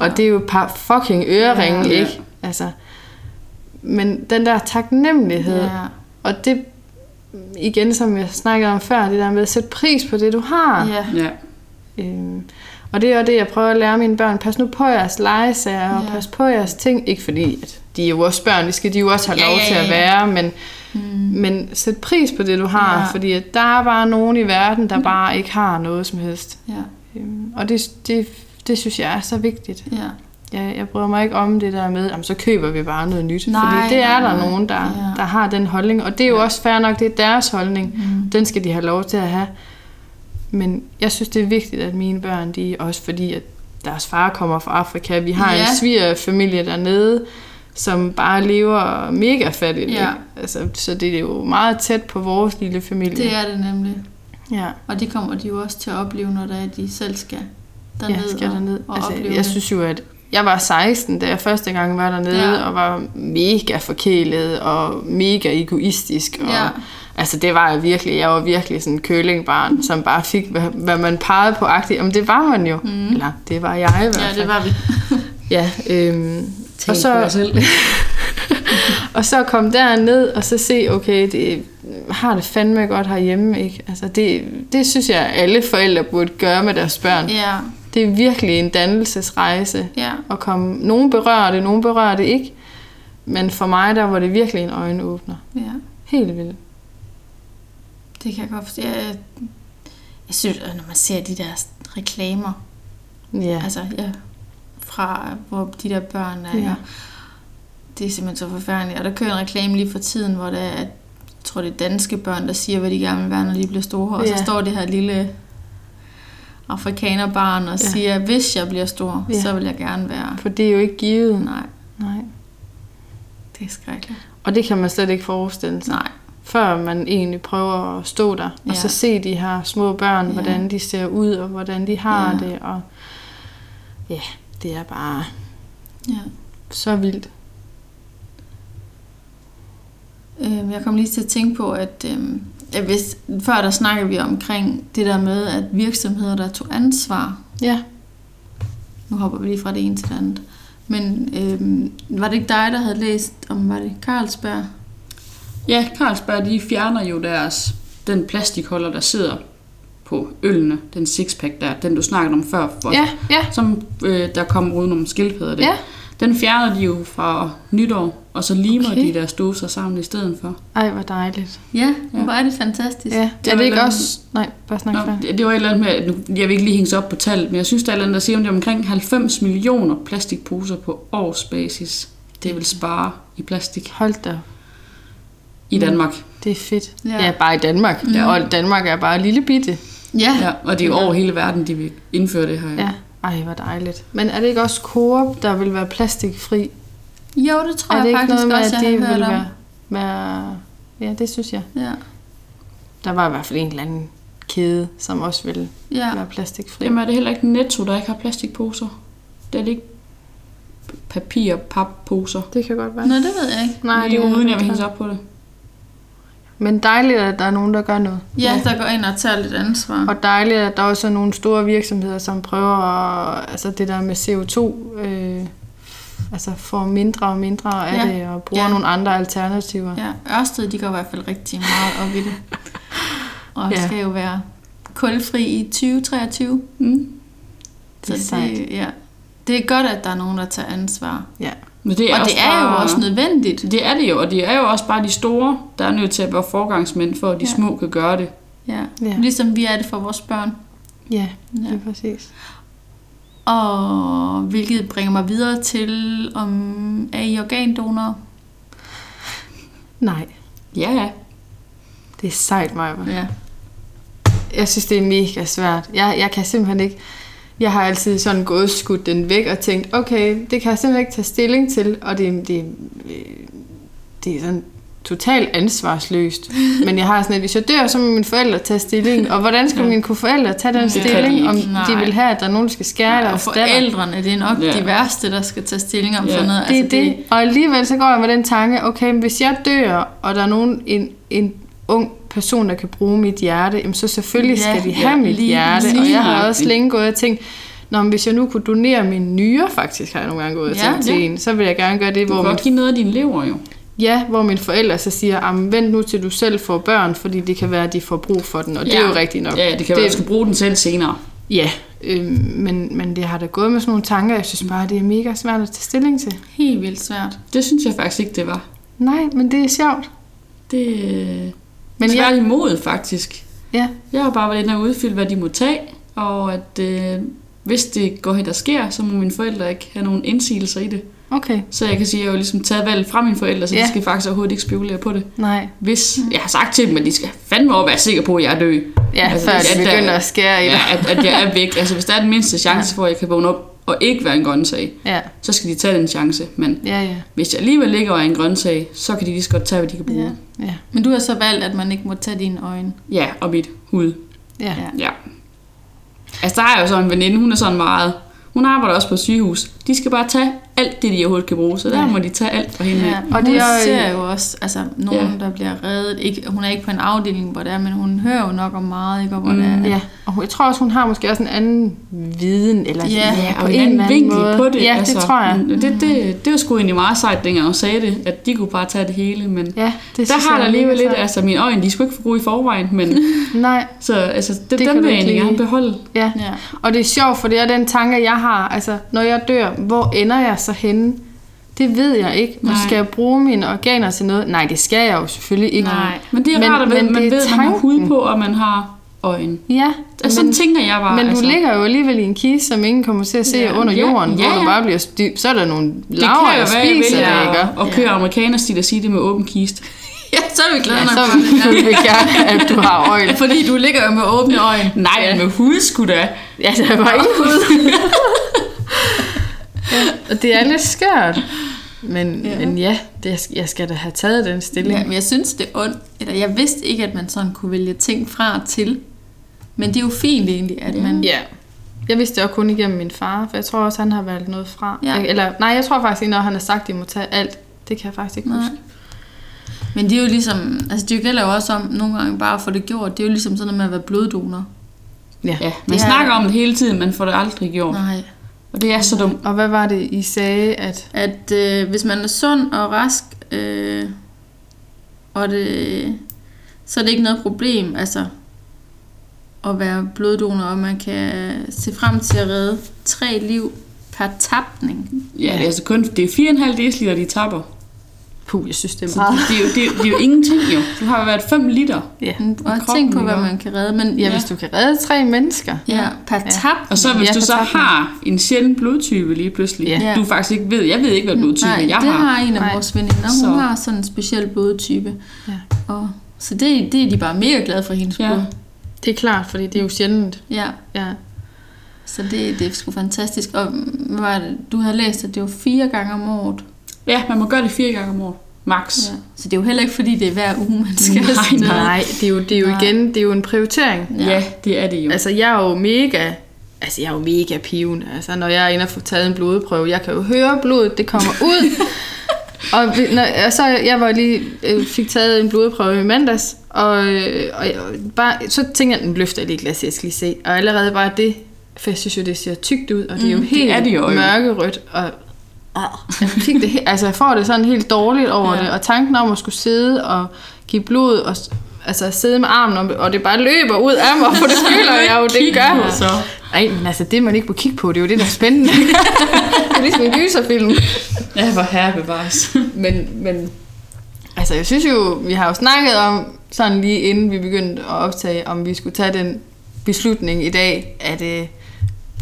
Og det er jo et par fucking øreringe, Ja. ja. ikke? Altså, men den der taknemmelighed, Ja. og det, igen som jeg snakkede om før, det der med at sætte pris på det, du har. Ja. Ja. Øhm, og det er jo det, jeg prøver at lære mine børn. Pas nu på jeres legesager, og Ja. pas på jeres ting. Ikke fordi, at de er jo vores børn, det skal de jo også have Ja, lov ja, til ja, at ja. være, men, mm. men sæt pris på det, du har, Ja. ja. fordi at der er bare nogen i verden, der bare ikke har noget som helst. Ja. Øhm, og det, det, det synes jeg er så vigtigt. Ja. Jeg, jeg bryder mig ikke om det der med, jamen, så køber vi bare noget nyt. Nej, fordi det er der nej, nogen, der, ja. der har den holdning. Og det er jo også fair nok, det er deres holdning. Mm. Den skal de have lov til at have. Men jeg synes, det er vigtigt, at mine børn, de også fordi, at deres far kommer fra Afrika. Vi har Ja. en svigerfamilie dernede, som bare lever mega fattigt. Ja. ikke? Altså, så det er jo meget tæt på vores lille familie. Det er det nemlig. Ja. Og det kommer de jo også til at opleve, når der er, de selv skal derned, jeg skal og, derned. og Altså, opleve jeg synes jo, at jeg var 16, da jeg første gang var dernede, Ja. ja. og var mega forkælet og mega egoistisk. Og, Ja. Altså det var jeg virkelig. Jeg var virkelig sådan en kølingbarn, som bare fik, hvad, hvad man pegede på agtigt. Jamen det var man jo. Mm. Eller det var jeg i hvert fald. Ja, det var vi. Ja, øhm, og, så, selv. og så kom derned og så se, okay, det har det fandme godt herhjemme. Ikke? Altså det, det synes jeg, alle forældre burde gøre med deres børn. Ja, Det er virkelig en dannelsesrejse ja. at komme. Nogen berører det, nogen berører det ikke. Men for mig, der var det virkelig en øjenåbner. ja. Helt vildt. Det kan jeg godt forstå. Jeg, jeg synes, at når man ser de der reklamer, Ja. altså ja, fra hvor de der børn er, Ja. det er simpelthen så forfærdeligt. Og der kører en reklame lige for tiden, hvor det er, at, jeg tror det er danske børn, der siger, hvad de gerne vil være, når de bliver store. Og Ja. så står det her lille afrikanerbarn og Ja. siger, hvis jeg bliver stor, Ja. så vil jeg gerne være. For det er jo ikke givet. Nej, Nej. det er skrækkeligt. Og det kan man slet ikke forestille sig. Nej, Før man egentlig prøver at stå der. Ja. Og så se de her små børn, Ja. hvordan de ser ud, og hvordan de har Ja. det. Og ja, det er bare ja. så vildt. Øhm, Jeg kom lige til at tænke på, at, øhm, at hvis, før der snakkede vi omkring det der med, at virksomheder, der tog ansvar, Ja. nu hopper vi lige fra det ene til det andet, men øhm, var det ikke dig, der havde læst om, var det Carlsberg? Ja, Carlsberg, de fjerner jo deres den plastikholder, der sidder på ølene, den sixpack der, den du snakkede om før, hvor, Ja, ja. som øh, der kom uden nogle skildpadder. Det. Ja. Den fjerner de jo fra nytår, og så limer Okay. de deres doser sammen i stedet for. Ej, hvor dejligt. Ja, hvor er det fantastisk. Ja, Det er det ikke den- også... Nej, bare snak Nå, det, det var et eller andet med, nu, jeg vil ikke lige hænge sig op på tal, men jeg synes, der er et eller andet, der siger, om det er omkring 90 millioner plastikposer på årsbasis. Det vil spare i plastik Hold da. i Danmark. Det er fedt. Ja. Ja, ja bare i Danmark. Ja. Og Danmark er bare lille bitte. Ja. Ja, og det er jo over hele verden, de vil indføre det her. Ja. Ej, hvor dejligt. Men er det ikke også Coop, der vil være plastikfri? Jo, det tror er det jeg faktisk noget med, også, at jeg har hørt vil være, være... Ja, det synes jeg. Ja. Der var i hvert fald en eller anden kæde, som også ville Ja. være plastikfri. Jamen er det heller ikke Netto, der ikke har plastikposer? Det er det ikke papir- papposer? Det kan godt være. Nå, det ved jeg ikke. Nej, det er uden jeg vil hænge op på det. Men dejligt, at der er nogen, der gør noget. Ja, der går ind og tager lidt ansvar. Og dejligt, at der også er nogle store virksomheder, som prøver at, altså det der med CO2, øh, altså får mindre og mindre af Ja. det, og bruger Ja. nogle andre alternativer. Ja, Ørsted, de går i hvert fald rigtig meget op i det. Og Ja. skal jo være kulfri i 2023. Mm. Det er Så sejt. det, ja. det er godt, at der er nogen, der tager ansvar. Ja. Men det Og det er jo også nødvendigt. Det er det jo, og det er jo også bare de store, der er nødt til at være forgangsmænd, for at de Ja. små kan gøre det. Ja. Ja. Ligesom vi er det for vores børn. Ja, Ja. det er præcis. Og hvilket bringer mig videre til, om er I organdonorer? Nej, Ja, ja. det er sejt, Maja. Ja. Jeg synes, det er mega svært. Jeg, jeg kan simpelthen ikke... Jeg har altid sådan gået skudt den væk og tænkt, okay, det kan jeg simpelthen ikke tage stilling til, og det, det, det er sådan totalt ansvarsløst. Men jeg har sådan, at hvis jeg dør, så må mine forældre tage stilling. Og hvordan skal mine kunne forældre tage den Det de stilling, ikke. om Nej. de vil have, at der er nogen, der skal skære og deres datter? forældrene, det er nok Ja. de værste, der skal tage stilling om Ja. sådan noget. Det er det. Og alligevel så går jeg med den tanke, okay, men hvis jeg dør, og der er nogen, en, en ung person, der kan bruge mit hjerte, jamen så selvfølgelig Ja, skal de ja, have mit lige hjerte. Og præcis. jeg har også længe gået og tænkt, Nå, men hvis jeg nu kunne donere min nyre, faktisk har jeg nogle gange gået og Ja, tænkt til ja. en, så vil jeg gerne gøre det, Du hvor kan min, give noget af dine lever jo. ja, hvor mine forældre så siger, "Jamen, vent nu til du selv får børn, fordi det kan være, at de får brug for den, og det er Ja. jo rigtigt nok. Ja, det kan være, at du skal bruge den selv senere. Ja, øh, men, men det har da gået med sådan nogle tanker, jeg synes bare, det er mega svært at tage stilling til. Helt vildt svært. Det synes jeg faktisk ikke, det var. Nej, men det er sjovt. Det Men jeg... imod, faktisk. Ja, Jeg har bare været inde og udfylde, hvad de må tage, og at øh, hvis det går hen, der sker, så må mine forældre ikke have nogen indsigelser i det. okay. Så jeg kan sige, at jeg har jo ligesom taget valget fra mine forældre, så Ja. de skal faktisk overhovedet ikke spekulere på det. Nej. Hvis jeg har sagt til dem, at de skal fandme over være sikre på, at jeg er død. Ja, altså, før at de der- begynder at skære i dig. Ja, at, at jeg er væk. Altså hvis der er den mindste chance for, at jeg kan vågne op og ikke være en grøntsag, Ja, så skal de tage den chance. Men ja, ja. hvis jeg alligevel ligger og er en grøntsag, så kan de lige så godt tage, hvad de kan bruge. Ja. Ja, Men du har så valgt, at man ikke må tage dine øjne. Ja, og mit hud. ja. Ja. Altså, der er jo så en veninde, hun er sådan meget... Hun arbejder også på et sygehus. De skal bare tage alt det, de overhovedet kan bruge. Så der Ja. må de tage alt fra hende. Ja, Ja. og hun det er- ser jo også altså, nogen, Ja. der bliver reddet. Ikke, hun er ikke på en afdeling, hvor det er, men hun hører jo nok om meget, ikke? Og hvor mm. det er. Ja, og jeg tror også, hun har måske også en anden viden, eller Ja, på og en en anden vinkel måde. på det. Ja, altså, det tror jeg. Det, det, det, det var sgu egentlig meget sejt, dengang hun sagde det, at de kunne bare tage det hele. Men Ja, det der har der er alligevel lidt, altså mine øjne, de skulle ikke få gode i forvejen, men Nej, så altså, det, Det dem vil jeg egentlig gerne beholde. ja. Ja. Og det er sjovt, for det er den tanke, jeg har. Altså, når jeg dør, hvor ender jeg så henne? Det ved jeg ikke. Og Nej. skal jeg bruge mine organer til noget? Nej, det skal jeg jo selvfølgelig ikke. Nej. Men det er Men- rart at men man er ved, at man har hud på, og man har øjne. Ja, Altså, sådan tænker jeg bare. men du altså. ligger jo alligevel i en kiste, som ingen kommer til at se Ja. under Ja, jorden, ja, hvor du ja. bare bliver styr. Så er der nogle laver, der spiser det, ikke? at køre amerikanerstil og sige det med åben kist. ja, så er vi glade Ja, nok så vil vi gerne, at du har øjne. Fordi du ligger jo med åbne øjne. Nej, ja. med hud skulle da. Ja, der var ingen hud. ja, og det er lidt skørt. Men Ja. ja, men ja det, jeg skal da have taget den stilling. Ja, men jeg synes, det er ondt. Eller jeg vidste ikke, at man sådan kunne vælge ting fra og til. Men det er jo fint egentlig, at man... Ja. Jeg vidste det også kun igennem min far, for jeg tror også, han har valgt noget fra. Ja. Eller, nej, jeg tror faktisk ikke, når han har sagt, at de må tage alt. Det kan jeg faktisk ikke Nej. huske. Men det er jo ligesom... Altså, det gælder jo også om nogle gange bare at få det gjort. Det er jo ligesom sådan noget med at være bloddonor. Ja. Ja, man er- snakker om det hele tiden, men får det aldrig gjort. Nej. Og det er så dumt. Og hvad var det, I sagde, at... At øh, hvis man er sund og rask, øh, og det, så er det ikke noget problem, altså at være bloddonor, og man kan se frem til at redde tre liv per tapning. Ja, det er altså kun det er 4,5 dl, de tapper. Puh, jeg synes, det er meget. det, er jo, det, er- det er jo ingenting jo. Du har jo været 5 liter. Ja. Og kroppen, tænk på, hvad man kan redde, men ja, hvis du kan redde tre mennesker. ja, per tapning. Og så hvis Ja, du så har en sjælden blodtype lige pludselig, Ja. du faktisk ikke ved, jeg ved ikke, hvad blodtype Nej, jeg det har. har en af Nej. vores veninder. Hun Så- har sådan en speciel blodtype. Ja. Og, så det, det er de bare mega glade for hendes Ja. blod. Det er klart, fordi det er jo sjældent. Ja, Ja. så det, det er sgu fantastisk. Og hvad var det, du havde læst, at det var fire gange om året. Ja, man må gøre det fire gange om året. Max. Ja. Så det er jo heller ikke, fordi det er hver uge, man skal Nej, afsted. Nej, det er jo, det er jo Nej. igen, det er jo en prioritering. Ja. ja, det er det jo. Altså, jeg er jo mega... Altså, jeg er jo mega pivende. Altså, når jeg er inde og får taget en blodprøve, jeg kan jo høre blodet, det kommer ud. og når, og så jeg var lige øh, fik taget en blodprøve i mandags, og, øh, og jeg, bare, så tænker jeg, den løfter jeg lige et glas, jeg skal lige se. Og allerede bare det, for jeg synes jo, det ser tykt ud, og det er jo Mm, det helt er det jo. mørkerødt, og jeg, fik det, altså, jeg får det sådan helt dårligt over Ja. det, og tanken om at skulle sidde og give blod, og altså sidde med armen om, og det bare løber ud af mig, for det føler jeg jo, det gør. så. Nej, men altså det man ikke må kigge på, det er jo det, der er spændende. det er ligesom en gyserfilm. Ja, hvor herre bevares. Men, men altså jeg synes jo, vi har jo snakket om, sådan lige inden vi begyndte at optage, om vi skulle tage den beslutning i dag, at øh,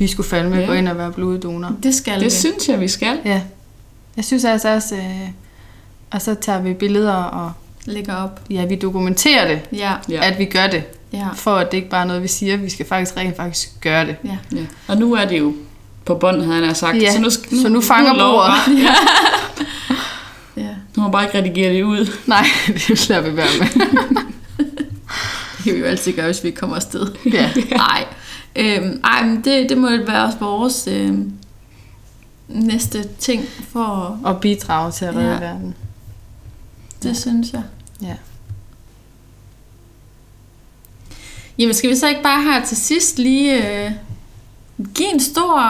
vi skulle fandme Ja. gå ind og være bloddonor. Det skal Det vi. synes jeg, vi skal. Ja. Jeg synes altså også, øh, og så tager vi billeder, og Lægger op. ja, vi dokumenterer det, Ja, at vi gør det. ja, For at det ikke bare er noget, vi siger, vi skal faktisk rent faktisk gøre det. ja. Ja. Og nu er det jo på bånd, havde han sagt. Ja, så, nu, så nu fanger er det lov bordet. bare- Ja. ja. Nu må bare ikke redigere det ud. Nej, det lader vi være med. Det kan vi jo altid gøre, hvis vi kommer afsted. Ja. Nej. Øhm, ej, men det, det må være også vores øhm, næste ting for... Og bidrage til at redde Ja. ja. verden. Det synes jeg. Ja. Jamen, skal vi så ikke bare her til sidst lige øh, give en stor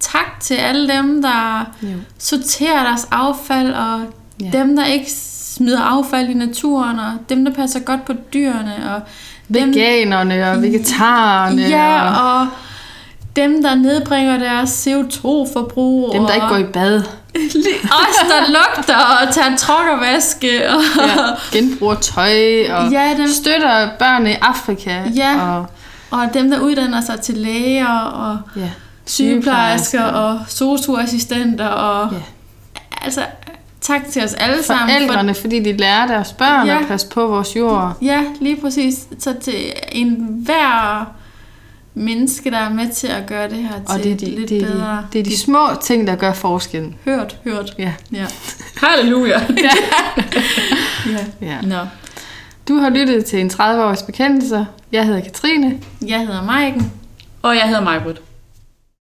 tak til alle dem, der Jo. sorterer deres affald, og Ja. dem, der ikke smider affald i naturen, og dem, der passer godt på dyrene, og dem, Veganerne og vegetarerne. ja, og og dem, der nedbringer deres CO2-forbrug. dem, der og ikke går i bad. Os, der lugter og tager trokkervaske. Og, Ja. Genbruger tøj og Ja, dem- støtter børn i Afrika. Ja. Og, og dem, der uddanner sig til læger og ja. sygeplejersker og sosu-assistenter. Og, Ja. Altså, tak til os alle sammen. Forældrene, fordi de lærer deres børn Ja. at passe på vores jord. Ja, lige præcis. Så til en hver menneske, der er med til at gøre det her til Og det er, de, lidt det, er bedre. de, det er de små ting, der gør forskellen. Hørt, hørt. Ja. Ja. Halleluja. ja. ja. Nå. Du har lyttet til en 30-års bekendelse. Jeg hedder Katrine. Jeg hedder Maiken. Og jeg hedder Majbrit.